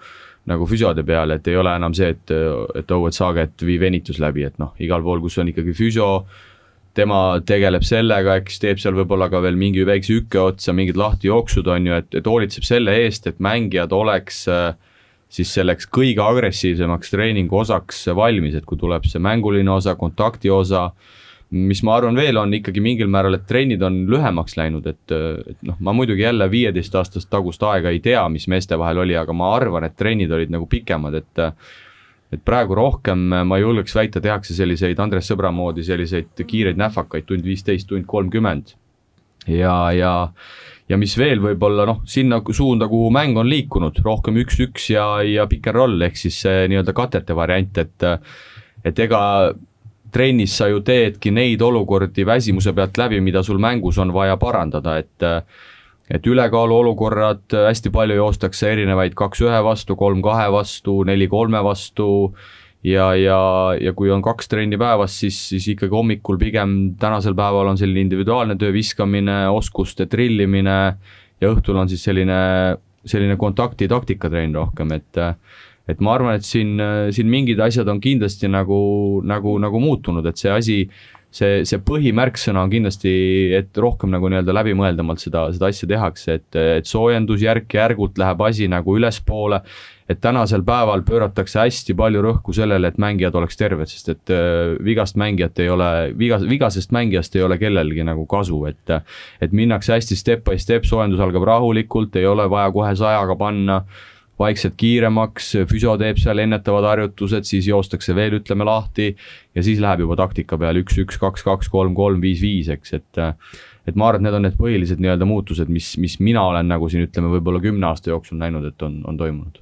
nagu füsiode peale, et ei ole enam see, et, et oh, et saage, et vii venitus läbi, et noh, igal pool, kus on ikkagi füsio, tema tegeleb sellega, eks teeb seal võib-olla ka veel mingi väikse ükke otsa, mingid lahtijooksud on ju, et, et hoolitseb selle eest, et mängijad oleks äh, siis selleks kõige agressiivsemaks treeningu osaks valmis, et kui tuleb see mänguline osa, kontakti osa, mis ma arvan veel on ikkagi mingil määral, et trennid on lühemaks läinud, et, et noh, ma muidugi jälle viieteistaastast tagust aega ei tea, mis meeste vahel oli, aga ma arvan, et trennid olid nagu pikemad, et et praegu rohkem ma julgeks väita, tehakse selliseid Andres Sõbra moodi selliseid kiireid nähvakaid, tund viisteist, tund kolmkümmend. ja, ja ja mis veel võib-olla noh, sinna suunda, kuhu mäng on liikunud, rohkem üks-üks ja, ja pick and roll ehk siis see nii-öelda katete variant, et et ega trennis sa ju teedki neid olukordi väsimuse pealt läbi, mida sul mängus on vaja parandada, et et ülekaalu olukorrad, hästi palju joostakse erinevaid kaks ühe vastu, kolm kahe vastu, neli kolme vastu ja, ja, ja kui on kaks trenni päevas, siis, siis ikkagi hommikul pigem tänasel päeval on selline individuaalne töö, viskamine, oskuste trillimine ja õhtul on siis selline, selline kontakti taktikatrenn rohkem, et et ma arvan, et siin, siin mingid asjad on kindlasti nagu, nagu, nagu muutunud, et see asi, see, see põhimärksõna on kindlasti, et rohkem nagu nii-öelda läbimõeldamalt seda, seda asja tehakse, et, et soojendus järk-järgult läheb asi nagu ülespoole. Et tänasel päeval pööratakse hästi palju rõhku sellele, et mängijad oleks terved, sest et äh, vigast mängijat ei ole, vigas, vigasest mängijast ei ole kellelgi nagu kasu, et et minnakse hästi step by step, soojendus algab rahulikult, ei ole vaja kohe sajaga panna, vaikselt kiiremaks, füsio teeb seal ennetavad harjutused, siis joostakse veel, ütleme lahti ja siis läheb juba taktika peale üks, üks, kaks, kaks, kolm, kolm, viis, viis, eks, et et ma arvan, et need on need põhilised nii-öelda muutused, mis, mis mina olen nagu siin ütleme, võib-olla kümne aasta jooksul näinud, et on, on toimunud.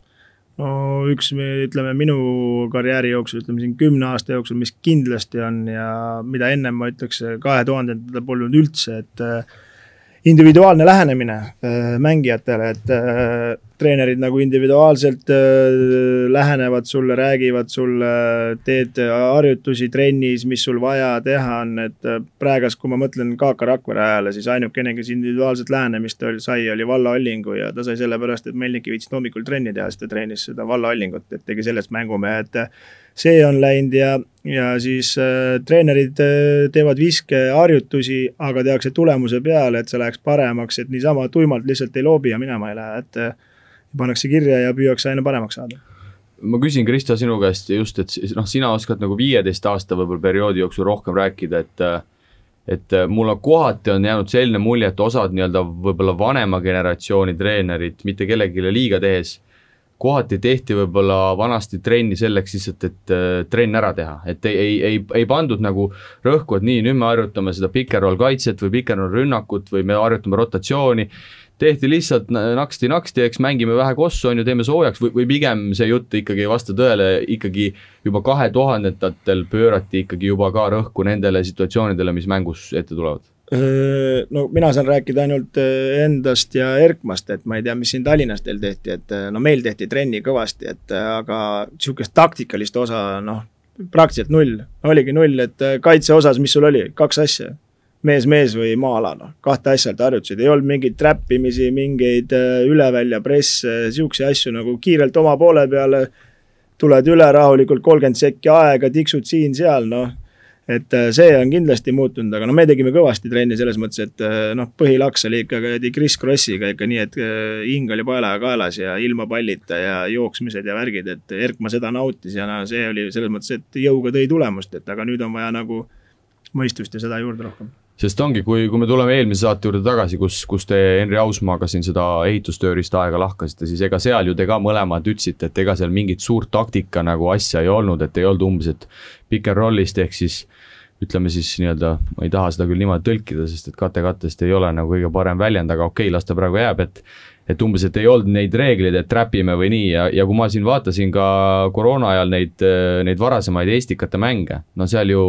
No üks, ütleme minu karjääri jooksul, ütleme siin kümne aasta jooksul, mis kindlasti on ja mida ennem ma ütleks, kahe tuhandendatel polnud üldse, et individuaalne lähenemine äh, mängijatele, et äh, treenerid nagu individuaalselt äh, lähenevad sulle, räägivad sulle, teed harjutusi trennis, mis sul vaja teha on, et praegast, kui ma mõtlen KK Rakvere ajale, siis ainukene, kes individuaalset lähenemist sai, oli Valla Allingu ja ta sai sellepärast, et Melnik ei viitsinud hommikul trenni teha, siis ta treenis seda Valla Allingut, et tegi sellest mängumehe, et see on läinud ja, ja siis äh, treenerid äh, teevad viskeharjutusi, aga tehakse tulemuse peale, et see läheks paremaks, et niisama tuimalt lihtsalt ei loobi ja minema ei lähe, et äh, pannakse kirja ja püüakse aina paremaks saada. Ma küsin, Kristo, sinu käest just, et noh, sina oskad nagu viieteist aasta võib-olla perioodi jooksul rohkem rääkida, et et mulle kohati on jäänud selline mulje, et osad nii-öelda võib-olla vanema generatsiooni treenerid mitte kellelegi liiga tehes kohati tehti võib-olla vanasti trenni selleks lihtsalt, et äh, trenn ära teha, et ei, ei, ei, ei pandud nagu rõhku, et nii, nüüd me harjutame seda pikerroll kaitset või pikerroll rünnakut või me harjutame rotatsiooni. tehti lihtsalt naksti-naksti, eks mängime vähe kossu, on ju, teeme soojaks või, või pigem see jutt ikkagi ei vasta tõele, ikkagi juba kahe tuhandendatel pöörati ikkagi juba ka rõhku nendele situatsioonidele, mis mängus ette tulevad no mina saan rääkida ainult endast ja Erkmast, et ma ei tea, mis siin Tallinnas teil tehti, et no meil tehti trenni kõvasti, et aga sihukest taktikalist osa, noh, praktiliselt null. oligi null, et kaitse osas, mis sul oli, kaks asja. mees, mees või maa-ala, noh, kahte asja harjutasid, ei olnud mingeid trappimisi, mingeid ülevälja presse, sihukeseid asju nagu kiirelt oma poole peale. tuled üle rahulikult, kolmkümmend sekki aega, tiksud siin-seal, noh et äh, see on kindlasti muutunud, aga no me tegime kõvasti trenni selles mõttes, et äh, noh, põhilaks oli ikka kuradi Chris Krossiga ikka nii, et äh, hing oli paelaga kaelas ja ilma pallita ja jooksmised ja värgid, et Erkma seda nautis ja no see oli selles mõttes, et jõuga tõi tulemust, et aga nüüd on vaja nagu mõistust ja seda juurde rohkem sest ongi, kui, kui me tuleme eelmise saate juurde tagasi, kus, kus te Henri Ausmaaga siin seda ehitustööriista aega lahkasite, siis ega seal ju te ka mõlemad ütlesite, et ega seal mingit suurt taktika nagu asja ei olnud, et ei olnud umbes, et pick and roll'ist ehk siis ütleme siis nii-öelda, ma ei taha seda küll niimoodi tõlkida, sest et kate-kattest ei ole nagu kõige parem väljend, aga okei okay,, las ta praegu jääb, et et umbes, et ei olnud neid reegleid, et trapime või nii ja, ja kui ma siin vaatasin ka koroona ajal neid, neid varasemaid Estikate mänge, no seal ju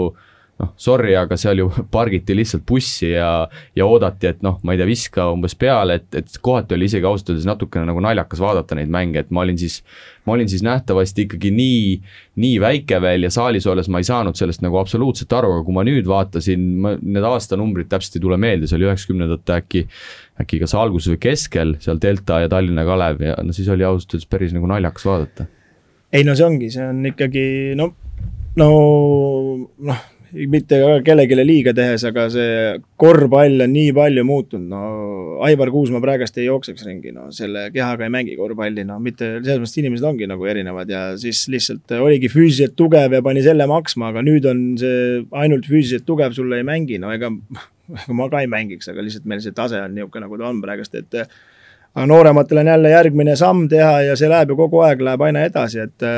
noh, sorry, aga seal ju pargiti lihtsalt bussi ja, ja oodati, et noh, ma ei tea, viska umbes peale, et, et kohati oli isegi ausalt öeldes natukene nagu naljakas vaadata neid mänge, et ma olin siis, ma olin siis nähtavasti ikkagi nii, nii väike veel ja saalis olles ma ei saanud sellest nagu absoluutselt aru, aga kui ma nüüd vaatasin, ma need aastanumbrid täpselt ei tule meelde, see oli üheksakümnendate äkki, äkki kas alguses või keskel, seal Delta ja Tallinna Kalev ja no siis oli ausalt öeldes päris nagu naljakas vaadata. ei no see ongi, see on ikkagi no, no noh mitte kellelegi liiga tehes, aga see korvpall on nii palju muutunud, no Aivar Kuusma praegast ei jookseks ringi, no selle kehaga ei mängi korvpalli, no mitte, selles mõttes inimesed ongi nagu erinevad ja siis lihtsalt oligi füüsiliselt tugev ja pani selle maksma, aga nüüd on see ainult füüsiliselt tugev, sulle ei mängi, no ega, ega ma ka ei mängiks, aga lihtsalt meil see tase on niisugune, nagu ta on praegust, et aga noorematel on jälle järgmine samm teha ja see läheb ju kogu aeg, läheb aina edasi, et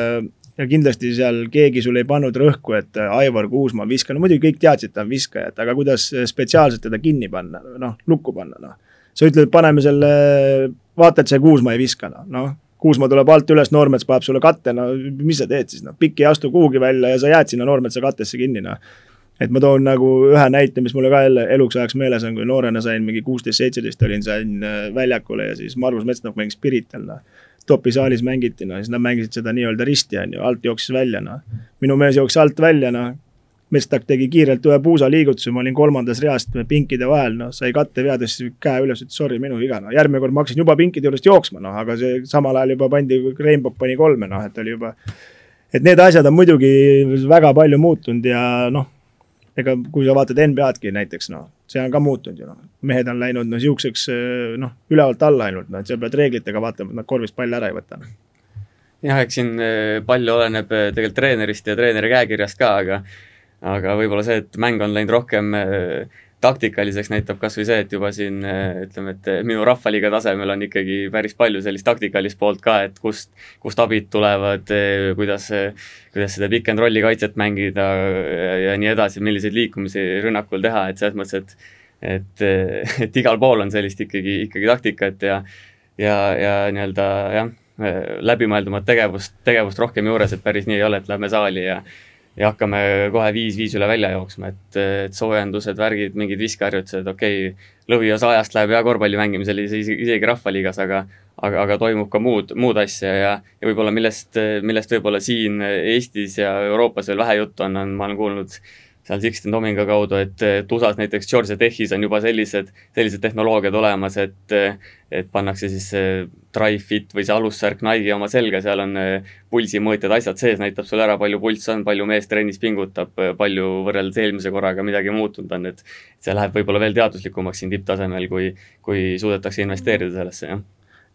ja kindlasti seal keegi sul ei pannud rõhku, et äh, Aivar Kuusma viskan, no muidugi kõik teadsid, ta on viskaja, et aga kuidas spetsiaalselt teda kinni panna, noh, lukku panna, noh. sa ütled, paneme selle, vaata, et see Kuusma ei viska, noh, noh. Kuusma tuleb alt üles, Noormets paneb sulle katte, no mis sa teed siis, noh, pikk ei astu kuhugi välja ja sa jääd sinna Noormetsa kattesse kinni, noh et ma toon nagu ühe näite, mis mulle ka jälle eluks ajaks meeles on, kui noorena sain mingi kuusteist, seitseteist olin, sain äh, väljakule ja siis Margus Metsnok mängis Pirital, noh topi saalis mängiti, no siis nad mängisid seda nii-öelda risti, on ju, alt jooksis välja, noh. minu mees jooksis alt välja, noh. Mestak tegi kiirelt ühe puusaliigutuse, ma olin kolmandas reas pinkide vahel, noh, sai kattevea, tõstis käe üles, ütles sorry, minu viga, no järgmine kord ma hakkasin juba pinkide juurest jooksma, noh, aga see samal ajal juba pandi, Rainbow pani kolme, noh, et oli juba. et need asjad on muidugi väga palju muutunud ja noh ega kui sa vaatad NBA-dki näiteks noh, see on ka muutunud ju noh, mehed on läinud no sihukeseks noh, ülevalt alla ainult, noh, et sa pead reeglitega vaatama, et nad korvist palli ära ei võta. Noh. jah, eks siin eh, palju oleneb eh, tegelikult treenerist ja treeneri käekirjast ka, aga aga võib-olla see, et mäng on läinud rohkem äh, taktikaliseks näitab kas või see, et juba siin äh, ütleme, et minu rahvaliiga tasemel on ikkagi päris palju sellist taktikalist poolt ka, et kust, kust abid tulevad, äh, kuidas, kuidas seda pick and rolli kaitset mängida ja, ja nii edasi, milliseid liikumisi rünnakul teha, et selles mõttes, et et, et igal pool on sellist ikkagi, ikkagi taktikat ja ja, ja nii-öelda jah, läbimõeldumat tegevust, tegevust rohkem juures, et päris nii ei ole, et lähme saali ja ja hakkame kohe viis-viis üle välja jooksma, et, et soojendused, värgid, mingid viskeharjutused, okei okay,, lõviosa ajast läheb hea korvpalli mängimisele isegi, isegi rahvaliigas, aga aga, aga toimub ka muud, muud asja ja, ja võib-olla millest, millest võib-olla siin Eestis ja Euroopas veel vähe juttu on, on, ma olen kuulnud seal Sixten Domingo kaudu, et, et USA-s näiteks Georgia Techis on juba sellised, sellised tehnoloogiad olemas, et et pannakse siis see Tri-Fit või see alussärk Nike'i oma selga, seal on eh, pulsimõõtjad, asjad sees, näitab sulle ära, palju pulss on, palju mees trennis pingutab, palju võrreldes eelmise korraga midagi muutunud on, et see läheb võib-olla veel teaduslikumaks siin tipptasemel, kui, kui suudetakse investeerida sellesse, jah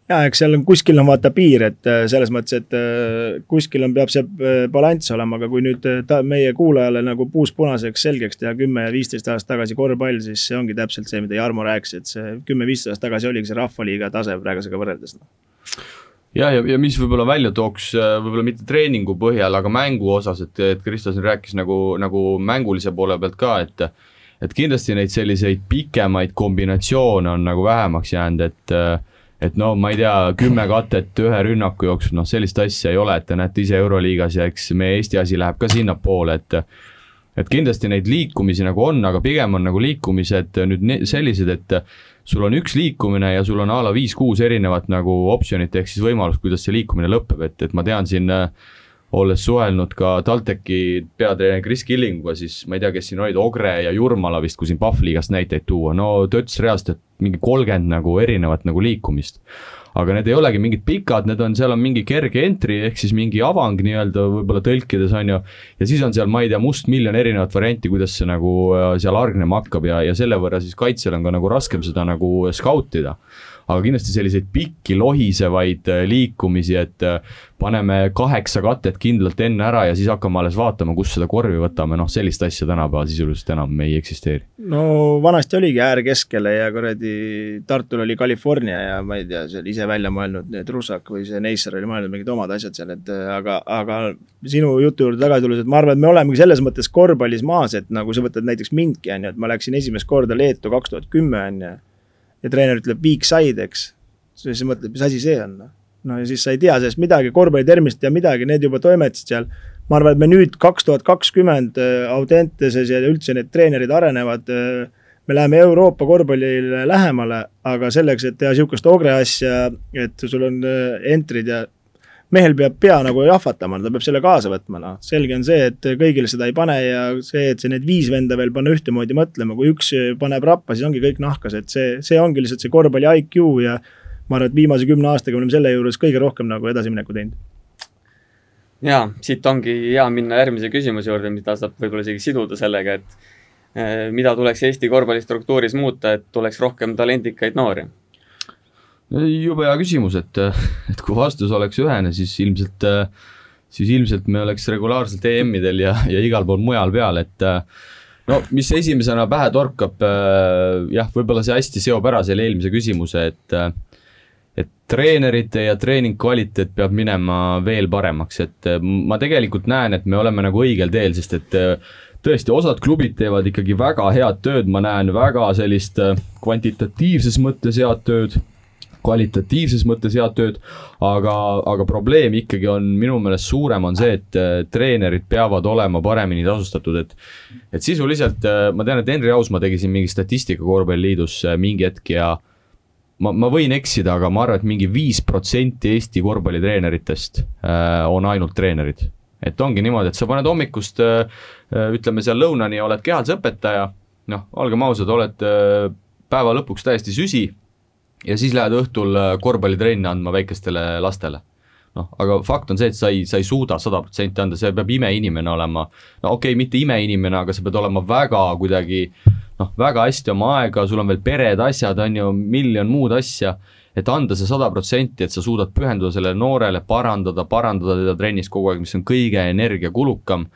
ja eks seal on kuskil on vaata piir, et äh, selles mõttes, et äh, kuskil on, peab see äh, balanss olema, aga kui nüüd ta meie kuulajale nagu puust punaseks selgeks teha kümme ja viisteist aastat tagasi korvpall, siis see ongi täpselt see, mida Jarmo rääkis, et see kümme-viisteist aastat tagasi oligi see rahvaliiga tase praegusega võrreldes no ja, ja, ja mis võib-olla välja tooks, võib-olla mitte treeningu põhjal, aga mängu osas, et, et Kristo siin rääkis nagu, nagu mängulise poole pealt ka, et et kindlasti neid selliseid pikemaid kombinatsioone on nagu vähemaks jäänud, et et no ma ei tea, kümme katet ühe rünnaku jooksul, noh sellist asja ei ole, et te näete ise Euroliigas ja eks meie Eesti asi läheb ka sinnapoole, et et kindlasti neid liikumisi nagu on, aga pigem on nagu liikumised nüüd sellised, et sul on üks liikumine ja sul on a la viis-kuus erinevat nagu optsionit, ehk siis võimalust, kuidas see liikumine lõpeb, et, et ma tean siin äh, olles suhelnud ka TalTechi peatreener Kris Killinguga, siis ma ei tea, kes siin olid, Ogre ja Jurmala vist, kui siin Pahvliigast näiteid tuua, no ta ütles reaalselt, et mingi kolmkümmend nagu erinevat nagu liikumist. aga need ei olegi mingid pikad, need on, seal on mingi kerge entry ehk siis mingi avang nii-öelda võib-olla tõlkides on ju. ja siis on seal, ma ei tea, mustmiljon erinevat varianti, kuidas see nagu äh, seal hargnema hakkab ja, ja selle võrra siis kaitsjal on ka nagu raskem seda nagu scout ida aga kindlasti selliseid pikki lohisevaid äh, liikumisi, et äh, paneme kaheksa katet kindlalt enne ära ja siis hakkame alles vaatama, kust seda korvi võtame, noh sellist asja tänapäeval sisuliselt enam ei eksisteeri. no vanasti oligi äär keskele ja kuradi Tartul oli California ja ma ei tea, see oli ise välja mõelnud, need Russak või see Neisser oli mõelnud mingid omad asjad seal, et aga, aga sinu jutu juurde tagasi tulles, et ma arvan, et me olemegi selles mõttes korvpallis maas, et nagu sa võtad näiteks mindki, on ju, et ma läksin esimest korda Leetu kaks tuhat kümme, on ju. Ja treener ütleb weak side, eks. siis mõtled, mis asi see on, noh. no ja siis sa ei tea sellest midagi, korvpallitermist ei tea midagi, need juba toimetasid seal. ma arvan, et me nüüd kaks tuhat kakskümmend äh, Audenteses ja üldse need treenerid arenevad äh, me läheme Euroopa korvpallile lähemale, aga selleks, et teha sihukest ogre asja, et sul on äh, entry'd ja mehel peab pea nagu jahvatama, ta peab selle kaasa võtma, noh. selge on see, et kõigile seda ei pane ja see, et see need viis venda veel panna ühtemoodi mõtlema, kui üks paneb rappa, siis ongi kõik nahkas, et see, see ongi lihtsalt see korvpalli IQ ja ma arvan, et viimase kümne aastaga me oleme selle juures kõige rohkem nagu edasimineku teinud. jaa, siit ongi hea minna järgmise küsimuse juurde, mida saab võib-olla isegi siduda sellega, et eh, mida tuleks Eesti korvpallistruktuuris muuta, et tuleks rohkem talendikaid noori jube hea küsimus, et, et kui vastus oleks ühene, siis ilmselt, siis ilmselt me oleks regulaarselt EM-idel ja, ja igal pool mujal peal, et no mis esimesena pähe torkab, jah, võib-olla see hästi seob ära selle eelmise küsimuse, et et treenerite ja treening kvaliteet peab minema veel paremaks, et ma tegelikult näen, et me oleme nagu õigel teel, sest et tõesti, osad klubid teevad ikkagi väga head tööd, ma näen väga sellist kvantitatiivses mõttes head tööd kvalitatiivses mõttes head tööd, aga, aga probleem ikkagi on minu meelest suurem, on see, et äh, treenerid peavad olema paremini tasustatud, et et sisuliselt äh, ma tean, et Henri Ausmaa tegi siin mingi statistika korvpalliliidus äh, mingi hetk ja ma, ma võin eksida, aga ma arvan, et mingi viis protsenti Eesti korvpallitreeneritest on ainult treenerid. et ongi niimoodi, et sa paned hommikust ütleme seal lõunani, oled kehalisõpetaja, noh, olgem ausad, oled päeva lõpuks täiesti süsi ja siis lähed õhtul äh, korvpallitrenni andma väikestele lastele. noh, aga fakt on see, et sa ei, sa ei suuda sada protsenti anda, see peab imeinimene olema, no okei okay,, mitte imeinimene, aga sa pead olema väga kuidagi noh, väga hästi oma aega, sul on veel pered, asjad, on ju, miljon muud asja, et anda see sada protsenti, et sa suudad pühenduda sellele noorele, parandada, parandada teda trennis kogu aeg, mis on kõige energiakulukam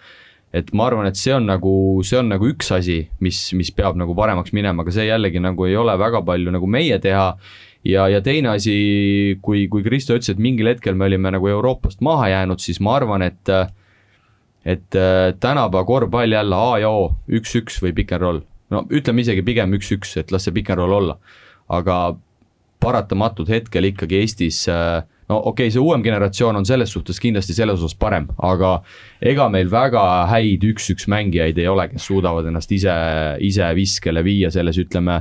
et ma arvan, et see on nagu, see on nagu üks asi, mis, mis peab nagu paremaks minema, aga see jällegi nagu ei ole väga palju nagu meie teha. ja, ja teine asi, kui, kui Kristo ütles, et mingil hetkel me olime nagu Euroopast maha jäänud, siis ma arvan, et et äh, tänapäeva korvpall jälle A ja O, üks-üks või pick and roll. no ütleme isegi pigem üks-üks, et las see pick and roll olla. aga paratamatult hetkel ikkagi Eestis äh, no okei okay,, see uuem generatsioon on selles suhtes kindlasti selles osas parem, aga ega meil väga häid üks-üks mängijaid ei ole, kes suudavad ennast ise, ise viskele viia selles, ütleme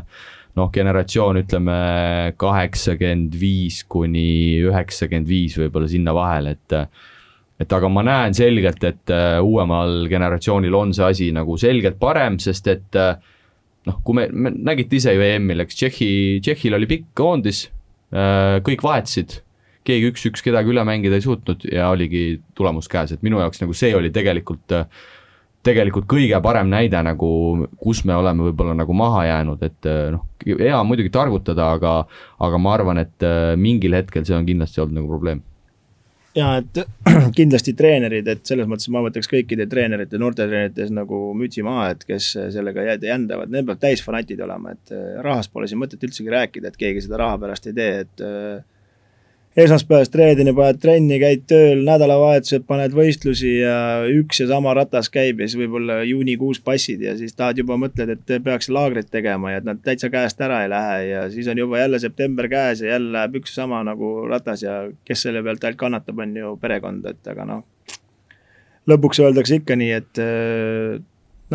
noh, generatsioon ütleme kaheksakümmend viis kuni üheksakümmend viis võib-olla sinna vahele, et et aga ma näen selgelt, et äh, uuemal generatsioonil on see asi nagu selgelt parem, sest et äh, noh, kui me, me nägite ise ju EM-il, eks Tšehhi, Tšehhil oli pikk koondis, äh, kõik vahetasid keegi üks-üks kedagi üle mängida ei suutnud ja oligi tulemus käes, et minu jaoks nagu see oli tegelikult tegelikult kõige parem näide nagu, kus me oleme võib-olla nagu maha jäänud, et noh, hea on muidugi targutada, aga aga ma arvan, et mingil hetkel see on kindlasti olnud nagu probleem. Ja et kindlasti treenerid, et selles mõttes ma võtaks kõikide treenerite, noortetreenerite ees nagu mütsi maha, et kes sellega jändavad, need peavad täisfanatid olema, et rahast pole siin mõtet üldsegi rääkida, et keegi seda raha pärast ei tee, et esmaspäevast reedeni paned trenni, käid tööl, nädalavahetused paned võistlusi ja üks ja sama ratas käib ja siis võib-olla juunikuus passid ja siis tahad juba mõtled, et peaks laagrit tegema ja et nad täitsa käest ära ei lähe ja siis on juba jälle september käes ja jälle läheb üks sama nagu ratas ja kes selle pealt ainult kannatab, on ju perekond, et aga noh. lõpuks öeldakse ikka nii, et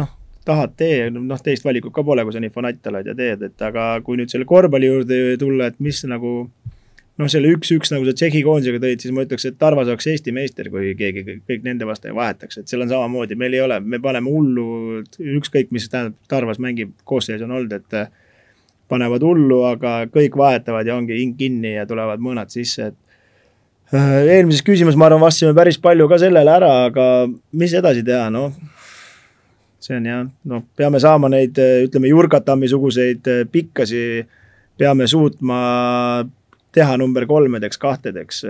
noh, tahad, tee, noh teist valikut ka pole, kui sa nii fanatt oled ja teed, et aga kui nüüd selle korvpalli juurde tulla, et mis nagu noh, selle üks-üks, nagu sa Tšehhi koondisega tõid, siis ma ütleks, et Tarvas oleks Eesti meister, kui keegi kõik nende vastu ei vahetaks, et seal on samamoodi, meil ei ole, me paneme hullu, ükskõik mis tähendab, Tarvas mängib, koosseis on olnud, et panevad hullu, aga kõik vahetavad ja ongi hing kinni ja tulevad mõõnad sisse, et äh, eelmises küsimuses, ma arvan, vastasime päris palju ka sellele ära, aga mis edasi teha, noh. see on jah, noh, peame saama neid, ütleme, Jurgatami suguseid pikkasi peame suutma teha number kolmedeks, kahtedeks,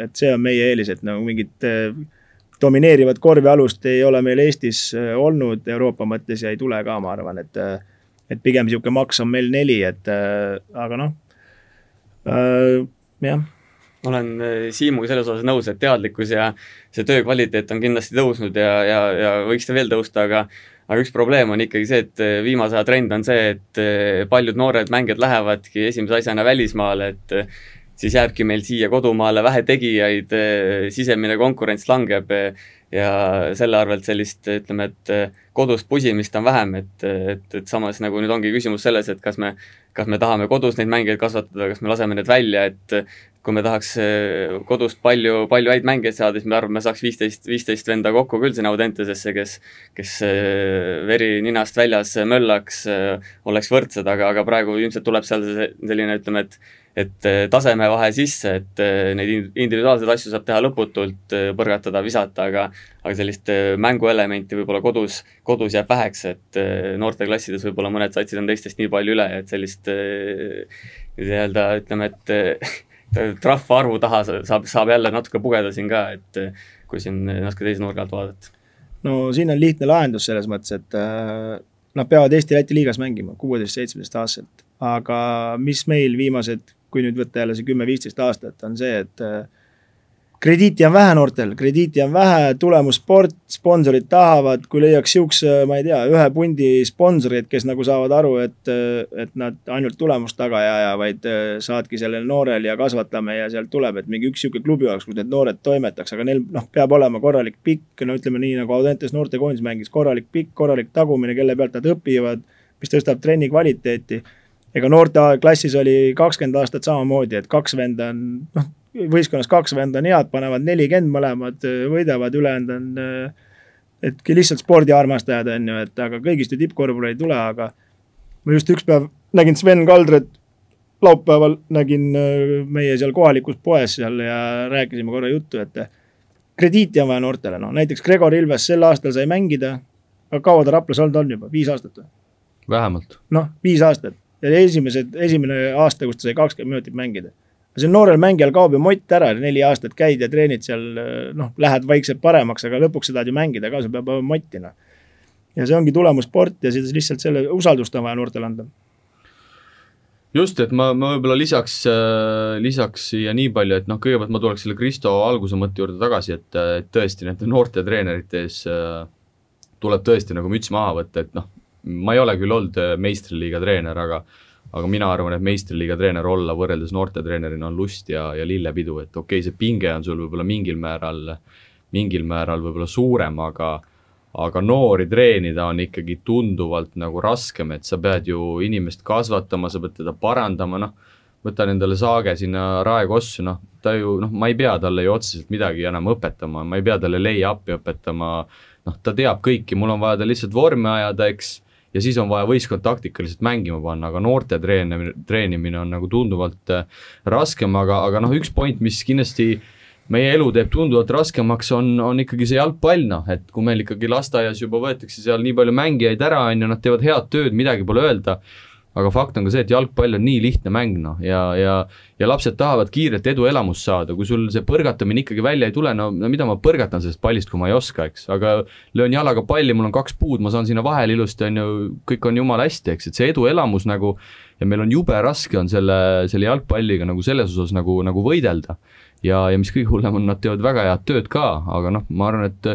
et see on meie eelis, et nagu mingit domineerivat korvialust ei ole meil Eestis olnud Euroopa mõttes ja ei tule ka, ma arvan, et et pigem niisugune maks on meil neli, et aga noh äh,, jah. Olen Siimuga selles osas nõus, et teadlikkus ja see töö kvaliteet on kindlasti tõusnud ja, ja, ja võiks ta veel tõusta, aga aga üks probleem on ikkagi see, et viimase aja trend on see, et paljud noored mängijad lähevadki esimese asjana välismaale, et siis jääbki meil siia kodumaale vähe tegijaid, sisemine konkurents langeb ja selle arvelt sellist, ütleme, et kodus pusimist on vähem, et, et, et samas nagu nüüd ongi küsimus selles, et kas me, kas me tahame kodus neid mängijaid kasvatada, kas me laseme need välja, et kui me tahaks kodust palju, palju häid mängijaid saada, siis me arvame, me saaks viisteist, viisteist venda kokku küll sinna Audentesesse, kes, kes veri ninast väljas möllaks, oleks võrdsed, aga, aga praegu ilmselt tuleb seal selline, ütleme, et et äh, tasemevahe sisse, et äh, neid individuaalseid asju saab teha lõputult, äh, põrgatada, visata, aga aga sellist mänguelementi võib-olla kodus, kodus jääb väheks, et noorteklassides võib-olla mõned satsid on teistest nii palju üle, et sellist nii-öelda ütleme, et trahvarvu taha saab, saab jälle natuke pugeda siin ka, et kui siin natuke teise nurga alt vaadata. no siin on lihtne lahendus selles mõttes, et nad peavad Eesti-Läti liigas mängima kuueteist, seitsmeteist aastaselt, aga mis meil viimased kui nüüd võtta jälle see kümme-viisteist aastat, on see, et äh, krediiti on vähe noortel, krediiti on vähe, tulemussport, sponsorid tahavad, kui leiaks sihukese, ma ei tea, ühe pundi sponsoreid, kes nagu saavad aru, et, et nad ainult tulemust taga ei aja, vaid äh, saadki sellel noorel ja kasvatame ja sealt tuleb, et mingi üks sihuke klubi oleks, kus need noored toimetaks, aga neil noh, peab olema korralik pikk, no ütleme nii nagu Audentes noortekoondis mängis, korralik pikk, korralik tagumine, kelle pealt nad õpivad, mis tõstab trenni kvaliteeti. Ega noorteklassis oli kakskümmend aastat samamoodi, et kaks venda on, noh, võistkonnas kaks venda on head, panevad nelikümmend mõlemad, võidavad, ülejäänud on. et lihtsalt spordiarmastajad on ju, et aga kõigist ju tippkorvpalli ei tule, aga. ma just üks päev nägin Sven Kaldret, laupäeval nägin meie seal kohalikus poes seal ja rääkisime korra juttu, et. krediiti on vaja noortele, noh näiteks Gregor Ilves sel aastal sai mängida. aga kaua ta Raplas olnud on juba, viis aastat või? vähemalt. noh, viis aastat ja esimesed, esimene aasta, kus ta sai kakskümmend minutit mängida. See noorel mängijal kaob ju mott ära, neli aastat käid ja treenid seal, noh, lähed vaikselt paremaks, aga lõpuks sa tahad ju mängida ka, sul peab olema motti, noh. ja see ongi tulemussport ja siis lihtsalt selle usaldust on vaja noortele anda just, et ma, ma võib-olla lisaks äh,, lisaks siia nii palju, et noh, kõigepealt ma tuleks selle Kristo alguse mõtte juurde tagasi, et, et tõesti nende noorte treenerite ees äh, tuleb tõesti nagu müts maha võtta, et noh, ma ei ole küll olnud äh, meistriliiga treener, aga aga mina arvan, et meistriliiga treener olla võrreldes noortetreenerina on lust ja, ja lillepidu, et okei okay,, see pinge on sul võib-olla mingil määral, mingil määral võib-olla suurem, aga aga noori treenida on ikkagi tunduvalt nagu raskem, et sa pead ju inimest kasvatama, sa pead teda parandama, noh, võtan endale Saage sinna Raekossu, noh, ta ju noh, ma ei pea talle ju otseselt midagi enam õpetama, ma ei pea talle lay-up'i õpetama, noh, ta teab kõiki, mul on vaja tal lihtsalt vormi ajada, eks ja siis on vaja võistkond taktikaliselt mängima panna, aga noorte treenimine, treenimine on nagu tunduvalt äh, raskem, aga, aga noh, üks point, mis kindlasti meie elu teeb tunduvalt raskemaks, on, on ikkagi see jalgpall, noh, et kui meil ikkagi lasteaias juba võetakse seal nii palju mängijaid ära, on ju, nad teevad head tööd, midagi pole öelda aga fakt on ka see, et jalgpall on nii lihtne mäng, noh, ja, ja ja lapsed tahavad kiiret eduelamust saada, kui sul see põrgatamine ikkagi välja ei tule, no, no mida ma põrgatan sellest pallist, kui ma ei oska, eks, aga löön jalaga palli, mul on kaks puud, ma saan sinna vahele ilusti, on ju, kõik on jumala hästi, eks, et see eduelamus nagu ja meil on jube raske on selle, selle jalgpalliga nagu selles osas nagu, nagu võidelda. ja, ja mis kõige hullem on, nad teevad väga head tööd ka, aga noh, ma arvan, et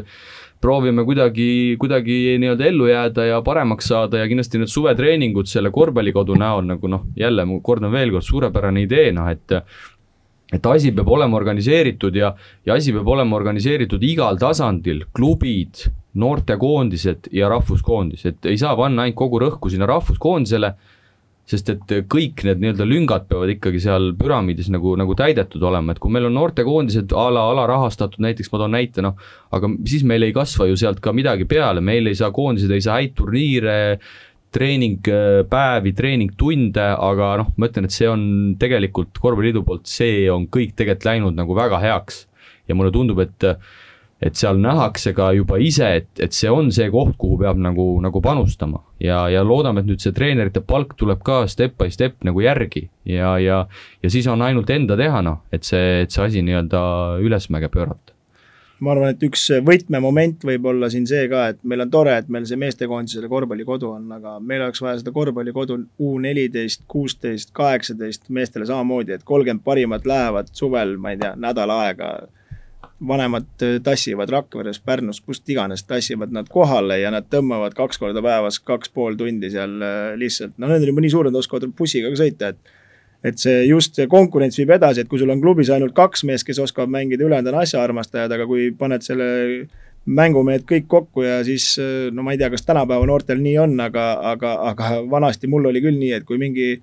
proovime kuidagi, kuidagi nii-öelda ellu jääda ja paremaks saada ja kindlasti need suvetreeningud selle korvpallikodu näol nagu noh, jälle ma kordan veel kord, suurepärane idee, noh et et asi peab olema organiseeritud ja, ja asi peab olema organiseeritud igal tasandil, klubid, noortekoondised ja rahvuskoondis, et ei saa panna ainult kogu rõhku sinna rahvuskoondisele sest et kõik need nii-öelda lüngad peavad ikkagi seal püramiidis nagu, nagu täidetud olema, et kui meil on noortekoondised a la alarahastatud, näiteks ma toon näite, noh, aga siis meil ei kasva ju sealt ka midagi peale, meil ei saa, koondised ei saa häid turniire, treeningpäevi, treeningtunde, aga noh, ma ütlen, et see on tegelikult korvpalliliidu poolt, see on kõik tegelikult läinud nagu väga heaks. ja mulle tundub, et et seal nähakse ka juba ise, et, et see on see koht, kuhu peab nagu, nagu panustama. Ja, ja loodame, et nüüd see treenerite palk tuleb ka step by step nagu järgi. Ja, ja, ja siis on ainult enda teha, noh, et see, et see asi nii-öelda ülesmäge pöörata. Ma arvan, et üks võtmemoment võib olla siin see ka, et meil on tore, et meil see meestekoondisele korvpallikodu on, aga meil oleks vaja seda korvpallikodu U neliteist, kuusteist, kaheksateist meestele samamoodi, et kolmkümmend parimat lähevad suvel, ma ei tea, nädal aega vanemad äh, tassivad Rakveres, Pärnus, kust iganes, tassivad nad kohale ja nad tõmbavad kaks korda päevas kaks pool tundi seal äh, lihtsalt, no need on juba nii suured, oskavad bussiga ka sõita, et et see just see konkurents viib edasi, et kui sul on klubis ainult kaks meest, kes oskavad mängida, ülejäänud on asjaarmastajad, aga kui paned selle mängumehed kõik kokku ja siis äh, no ma ei tea, kas tänapäeva noortel nii on, aga, aga, aga vanasti mul oli küll nii, et kui mingi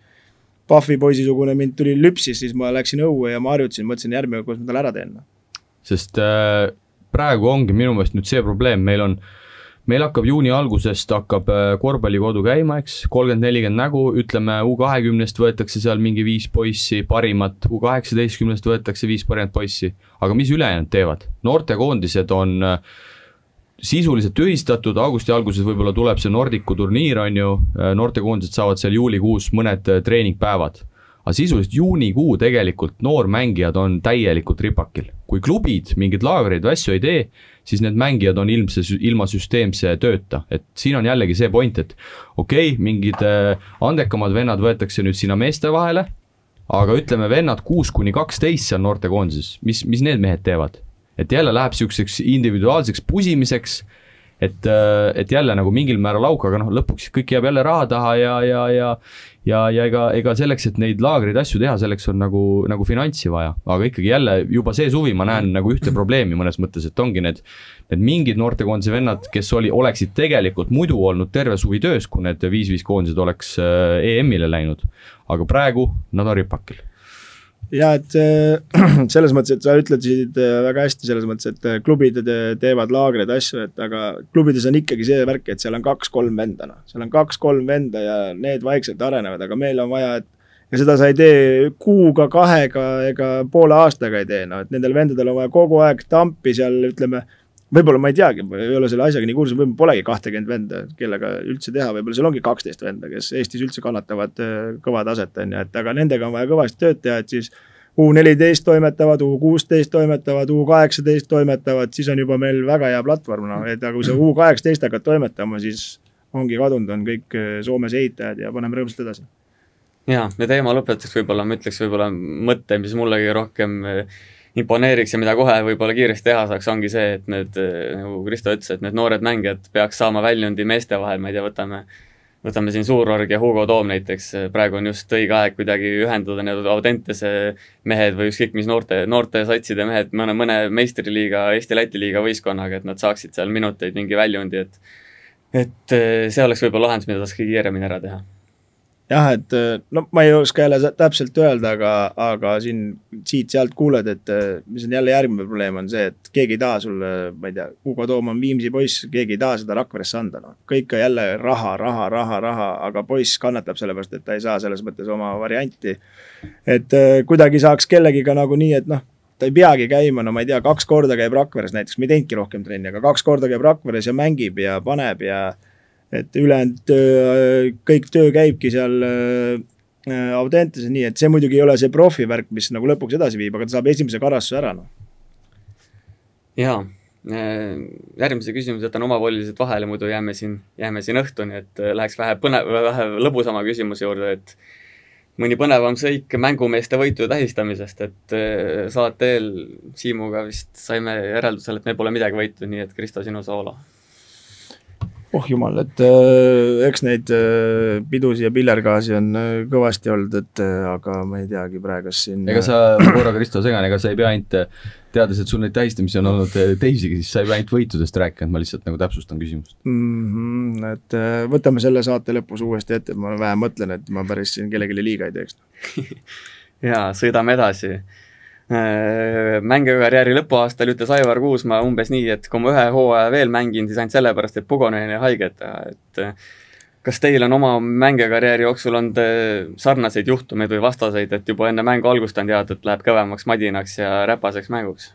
Pahvi poisisugune mind tuli lüpsis, siis ma läksin õue ja ma harjutasin, mõtlesin järgmine kord, ma talle ära teen noh sest äh, praegu ongi minu meelest nüüd see probleem, meil on, meil hakkab juuni algusest hakkab äh, korvpallikodu käima, eks, kolmkümmend, nelikümmend nägu, ütleme U kahekümnest võetakse seal mingi viis poissi parimat, U kaheksateistkümnest võetakse viis parimat poissi, aga mis ülejäänud teevad? noortekoondised on äh, sisuliselt tühistatud, augusti alguses võib-olla tuleb see Nordicu turniir, on ju, noortekoondised saavad seal juulikuus mõned treeningpäevad aga sisuliselt juunikuu tegelikult noormängijad on täielikult ripakil. kui klubid mingeid laagreid või asju ei tee, siis need mängijad on ilmse, ilma süsteemse tööta, et siin on jällegi see point, et okei okay,, mingid äh, andekamad vennad võetakse nüüd sinna meeste vahele, aga ütleme, vennad kuus kuni kaksteist seal noortekoondises, mis, mis need mehed teevad? et jälle läheb niisuguseks individuaalseks pusimiseks, et, äh, et jälle nagu mingil määral auk, aga noh, lõpuks kõik jääb jälle raha taha ja, ja, ja ja, ja ega, ega selleks, et neid laagreid asju teha, selleks on nagu, nagu finantsi vaja, aga ikkagi jälle juba see suvi ma näen nagu ühte probleemi mõnes mõttes, et ongi need, need mingid noortekoondise vennad, kes oli, oleksid tegelikult muidu olnud terve suvi töös, kui need viis-viis koondised oleks äh, EM-ile läinud. aga praegu nad on ripakil ja et äh, selles mõttes, et sa ütlesid äh, väga hästi selles mõttes, et äh, klubid teevad laagreid, asju, et aga klubides on ikkagi see värk, et seal on kaks-kolm venda, noh. seal on kaks-kolm venda ja need vaikselt arenevad, aga meil on vaja, et ja seda sa ei tee kuuga, kahega ega poole aastaga ei tee, noh, et nendel vendadel on vaja kogu aeg tampi seal, ütleme võib-olla ma ei teagi, ei ole selle asjaga nii kursis, võib-olla polegi kahtekümmet venda, kellega üldse teha, võib-olla seal ongi kaksteist venda, kes Eestis üldse kannatavad äh, kõva taset, on ju, et aga nendega on vaja kõvasti tööd teha, et siis U neliteist toimetavad, U kuusteist toimetavad, U kaheksateist toimetavad, siis on juba meil väga hea platvorm, noh, et aga kui sa U kaheksateist hakkad toimetama, siis ongi kadunud, on kõik äh, Soomes ehitajad ja paneme rõõmsalt edasi. ja, ja teema lõpetuseks võib-olla ma ütleks võib-olla mõtte, mis mullegi rohkem äh, imponeeriks ja mida kohe võib-olla kiiresti teha saaks, ongi see, et need, nagu Kristo ütles, et need noored mängijad peaks saama väljundi meeste vahel, ma ei tea, võtame võtame siin Suurorg ja Hugo Toom näiteks, praegu on just õige aeg kuidagi ühendada need Audentese mehed või ükskõik mis noorte, noorte satside mehed mõne, mõne meistriliiga, Eesti-Läti liiga võistkonnaga, et nad saaksid seal minuteid mingi väljundi, et et see oleks võib-olla lahendus, mida saaks kõige kiiremini ära teha jah, et äh, no ma ei oska jälle täpselt öelda, aga, aga siin siit-sealt kuuled, et äh, mis on jälle järgmine probleem, on see, et keegi ei taha sulle, ma ei tea, Hugo Toom on Viimsi poiss, keegi ei taha seda Rakveresse anda, noh. kõik on jälle raha, raha, raha, raha, aga poiss kannatab sellepärast, et ta ei saa selles mõttes oma varianti. et äh, kuidagi saaks kellegiga nagu nii, et noh, ta ei peagi käima, no ma ei tea, kaks korda käib Rakveres näiteks, me ei teinudki rohkem trenni, aga kaks korda käib Rakveres ja mängib ja paneb ja et ülejäänud töö, kõik töö käibki seal äh, Audentases nii, et see muidugi ei ole see profivärk, mis nagu lõpuks edasi viib, aga ta saab esimese karastuse ära, noh. jaa, äh, järgmise küsimuse jätan omavoliliselt vahele, muidu jääme siin, jääme siin õhtuni, et äh, läheks vähe põnev, vähe lõbusama küsimuse juurde, et mõni põnevam sõik mängumeeste võitude tähistamisest, et saate eel Siimuga vist saime järeldusele, et me pole midagi võitnud, nii et Kristo, sinu soola oh jumal, et äh, eks neid äh, pidusid ja pillergaasi on äh, kõvasti olnud, et äh, aga ma ei teagi praegu, kas siin ega sa, korra Kristo segan, ega sa ei pea ainult, teades, et sul neid tähistamisi on olnud äh, teisigi, siis sa ei pea ainult võitudest rääkima, ma lihtsalt nagu täpsustan küsimust mm. -hmm, et äh, võtame selle saate lõpus uuesti ette, ma vähe mõtlen, et ma päris siin kellelegi liiga ei teeks jaa, sõidame edasi Äh, mängijakarjääri lõpuaastal ütles Aivar Kuusmaa umbes nii, et kui ma ühe hooaja veel mängin, siis ainult sellepärast, et Pugonen jäi haiget et äh, kas teil on oma mängijakarjääri jooksul olnud äh, sarnaseid juhtumeid või vastaseid, et juba enne mängu algust on teada, et läheb kõvemaks madinaks ja räpaseks mänguks?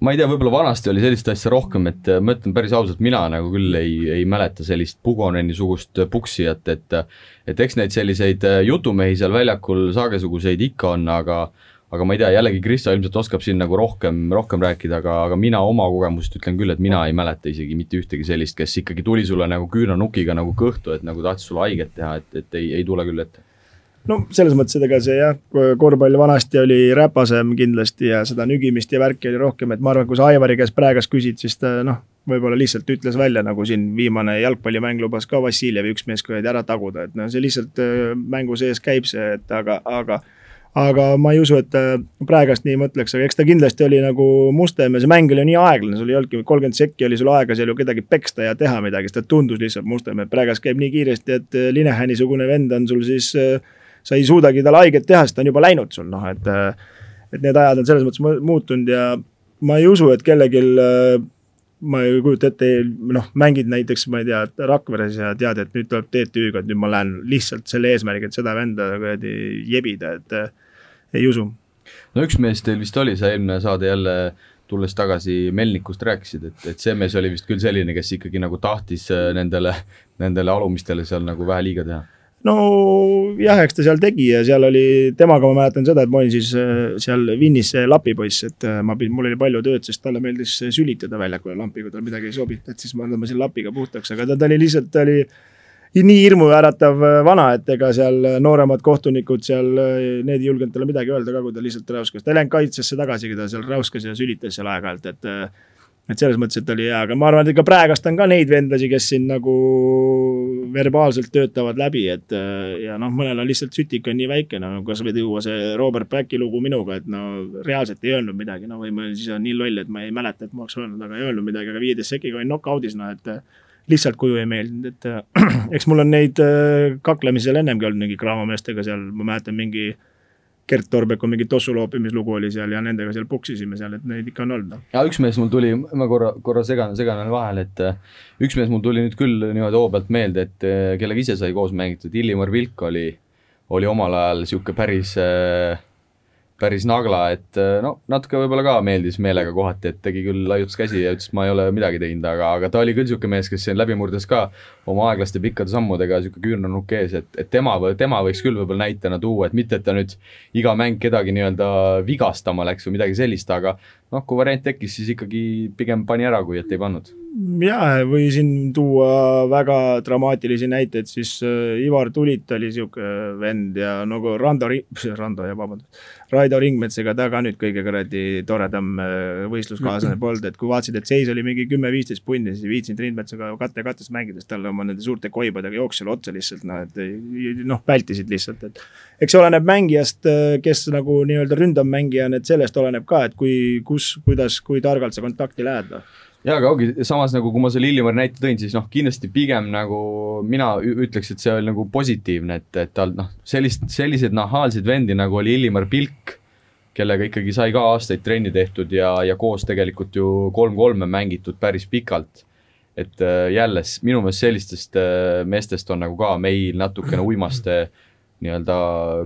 ma ei tea, võib-olla vanasti oli sellist asja rohkem, et ma ütlen päris ausalt, mina nagu küll ei, ei mäleta sellist Pugoneni-sugust puksijat, et et eks neid selliseid jutumehi seal väljakul sagesuguseid ikka on, aga aga ma ei tea, jällegi Kristo ilmselt oskab siin nagu rohkem, rohkem rääkida, aga, aga mina oma kogemust ütlen küll, et mina ei mäleta isegi mitte ühtegi sellist, kes ikkagi tuli sulle nagu küünlanukiga nagu kõhtu, et nagu tahtis sulle haiget teha, et, et ei, ei tule küll ette. No selles mõttes, et ega see jah, korvpall vanasti oli räpasem kindlasti ja seda nügimist ja värki oli rohkem, et ma arvan, kui sa Aivari käest praegust küsid, siis ta noh, võib-olla lihtsalt ütles välja, nagu siin viimane jalgpallimäng lubas ka Vassiljevi üks mees kuradi ära taguda, et noh, see lihtsalt äh, mängu sees käib see, et aga, aga aga ma ei usu, et ta praegast nii mõtleks, aga eks ta kindlasti oli nagu mustem ja see mäng oli nii aeglane, sul ei olnudki kolmkümmend sekki oli sul aega seal ju kedagi peksta ja teha midagi, sest ta tundus lihtsalt mustem, et praegast käib nii kiiresti, et äh, Linehani-sugune vend on sul siis. Äh, sa ei suudagi talle haiget teha, sest ta on juba läinud sul noh, et. Äh, et need ajad on selles mõttes muutunud ja ma ei usu, et kellelgi ma ei kujuta ette, noh, mängid näiteks, ma ei tea, Rakveres ja tead, et nüüd tuleb TTÜ-ga, et nüüd ma lähen lihtsalt selle eesmärgiga, et seda venda kuradi jebida, et ei usu. no üks mees teil vist oli, sa eelmine saade jälle tulles tagasi Melnikust rääkisid, et, et see mees oli vist küll selline, kes ikkagi nagu tahtis äh, nendele, nendele alumistele seal nagu vähe liiga teha no jah, eks ta seal tegi ja seal oli, temaga ma mäletan seda, et ma olin siis äh, seal Vinnis see lapipoiss, et äh, ma pidin, mul oli palju tööd, sest talle meeldis sülitada väljakule lampi, kui tal midagi ei sobinud, et siis ma tõmbasin lapiga puhtaks, aga ta, ta oli lihtsalt, ta oli nii hirmuäratav äh, vana, et ega seal nooremad kohtunikud seal, need ei julgenud talle midagi öelda ka, kui ta lihtsalt räuskas, ta ei läinud kaitsesse tagasi, ta seal räuskas ja sülitas seal aeg-ajalt, et. Et selles mõttes, et oli hea, aga ma arvan, et ega praegast on ka neid vendlasi, kes siin nagu verbaalselt töötavad läbi, et ja noh, mõnel on lihtsalt sütik on nii väike, no kasvõi tuua see Robert Backi lugu minuga, et no reaalselt ei öelnud midagi, no või ma siis olen nii loll, et ma ei mäleta, et ma oleks öelnud, aga ei öelnud midagi, aga viieteist sekiga olin knock-out'is, noh et lihtsalt kuju ei meeldinud, et äh, eks mul on neid äh, kaklemisi seal ennemgi olnud mingi kraamameestega seal, ma mäletan mingi Gert Torbeku mingi tossu loopimislugu oli seal ja nendega seal puksisime seal, et neid ikka on olnud. ja üks mees mul tuli, ma korra, korra segan, segan vahele, et äh, üks mees mul tuli nüüd küll niimoodi hoo pealt meelde, et kellega ise sai koos mängitud, Illimar Vilk oli, oli omal ajal sihuke päris äh, päris nagla, et äh, no natuke võib-olla ka meeldis meelega kohati, et tegi küll, laiutas käsi ja ütles, ma ei ole midagi teinud, aga, aga ta oli küll niisugune mees, kes siin läbi murdes ka oma aeglaste pikkade sammudega niisugune küünlanukk ees, et, et tema, tema võiks küll võib-olla näitena tuua, et mitte, et ta nüüd iga mäng kedagi nii-öelda vigastama läks või midagi sellist, aga noh, kui variant tekkis, siis ikkagi pigem pani ära, kui et ei pannud ja, või siin tuua väga dramaatilisi näiteid, siis äh, Ivar Tulit oli sihuke vend ja nagu Rando, Rando ja vabandust, Raido Ringmets, ega ta ka nüüd kõige kuradi toredam äh, võistluskaaslane polnud, et kui vaatasid, et seis oli mingi kümme-viisteist punni, siis ei viitsinud Ringmetsaga katte kattes mängida, sest tal oma nende suurte koibadega jooksis selle otsa lihtsalt noh, et noh, vältisid lihtsalt, et. Eks see oleneb mängijast, äh, kes nagu nii-öelda ründav mängija on, et sellest oleneb ka, et kui, kus, kuidas, kui targalt sa kontakti lähed noh jaa, aga ongi samas nagu, kui ma selle Illimari näite tõin, siis noh, kindlasti pigem nagu mina ütleks, et see oli nagu positiivne, et, et tal noh, sellist, selliseid nahaalseid vendi nagu oli Illimar Pilk, kellega ikkagi sai ka aastaid trenni tehtud ja, ja koos tegelikult ju kolm-kolme mängitud päris pikalt. et äh, jälle minu meelest sellistest äh, meestest on nagu ka meil natukene uimaste nii-öelda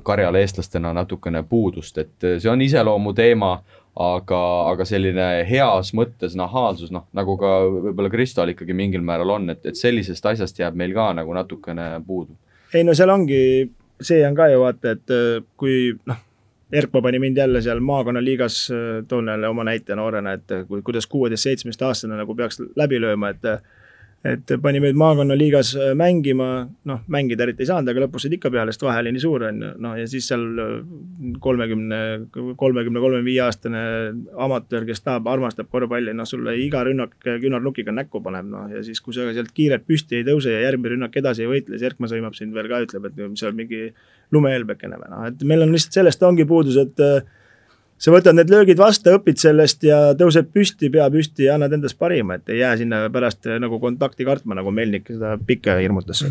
karjal eestlastena natukene puudust, et äh, see on iseloomu teema aga, aga selline heas mõttes nahaalsus, noh nagu ka võib-olla Kristol ikkagi mingil määral on, et, et sellisest asjast jääb meil ka nagu natukene puudu. ei no seal ongi, see on ka ju vaata, et äh, kui noh, Erkma pani mind jälle seal maakonnaliigas, äh, toon jälle oma näite noorena, et kui, kuidas kuueteist-seitsmeteist aastane nagu peaks läbi lööma, et et pani meid maakonnaliigas äh, mängima, noh, mängida eriti ei saanud, aga lõpus said ikka peale, sest vahe oli nii suur, on ju, noh ja siis seal äh, kolmekümne, kolmekümne, kolmekümne viie aastane amatöör, kes tahab, armastab korvpalli, noh sulle iga rünnak küünarnukiga näkku paneb, noh ja siis, kui sa sealt kiirelt püsti ei tõuse ja järgmine rünnak edasi ei võitle, siis Erkma sõimab sind veel ka, ütleb, et mis seal mingi lumehelbekene või noh, et meil on lihtsalt sellest ongi puudus, et äh, sa võtad need löögid vastu, õpid sellest ja tõused püsti, pea püsti ja annad endast parima, et ei jää sinna pärast eh, nagu kontakti kartma, nagu Melnik seda pikka hirmutas.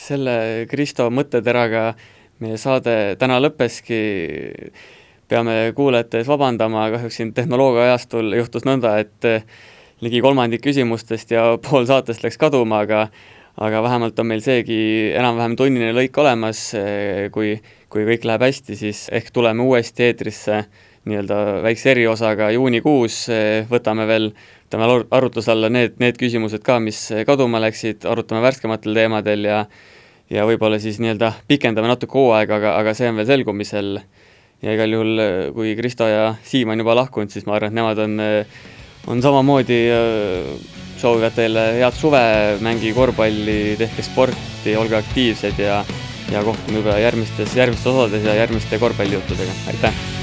selle Kristo mõtteteraga meie saade täna lõppeski. peame kuulajate ees vabandama, kahjuks siin tehnoloogia ajastul juhtus nõnda, et eh, ligi kolmandik küsimustest ja pool saatest läks kaduma, aga aga vähemalt on meil seegi enam-vähem tunnine lõik olemas, eh, kui kui kõik läheb hästi, siis ehk tuleme uuesti eetrisse nii-öelda väikse eriosaga juunikuus, võtame veel, võtame arutluse alla need, need küsimused ka, mis kaduma läksid, arutame värskematel teemadel ja ja võib-olla siis nii-öelda pikendame natuke hooaega, aga, aga see on veel selgumisel. ja igal juhul, kui Kristo ja Siim on juba lahkunud, siis ma arvan, et nemad on, on samamoodi soovivad teile head suve, mängige korvpalli, tehke sporti, olge aktiivsed ja ja kohtume juba järgmistes, järgmistes osades ja järgmiste korvpallijuttudega, aitäh!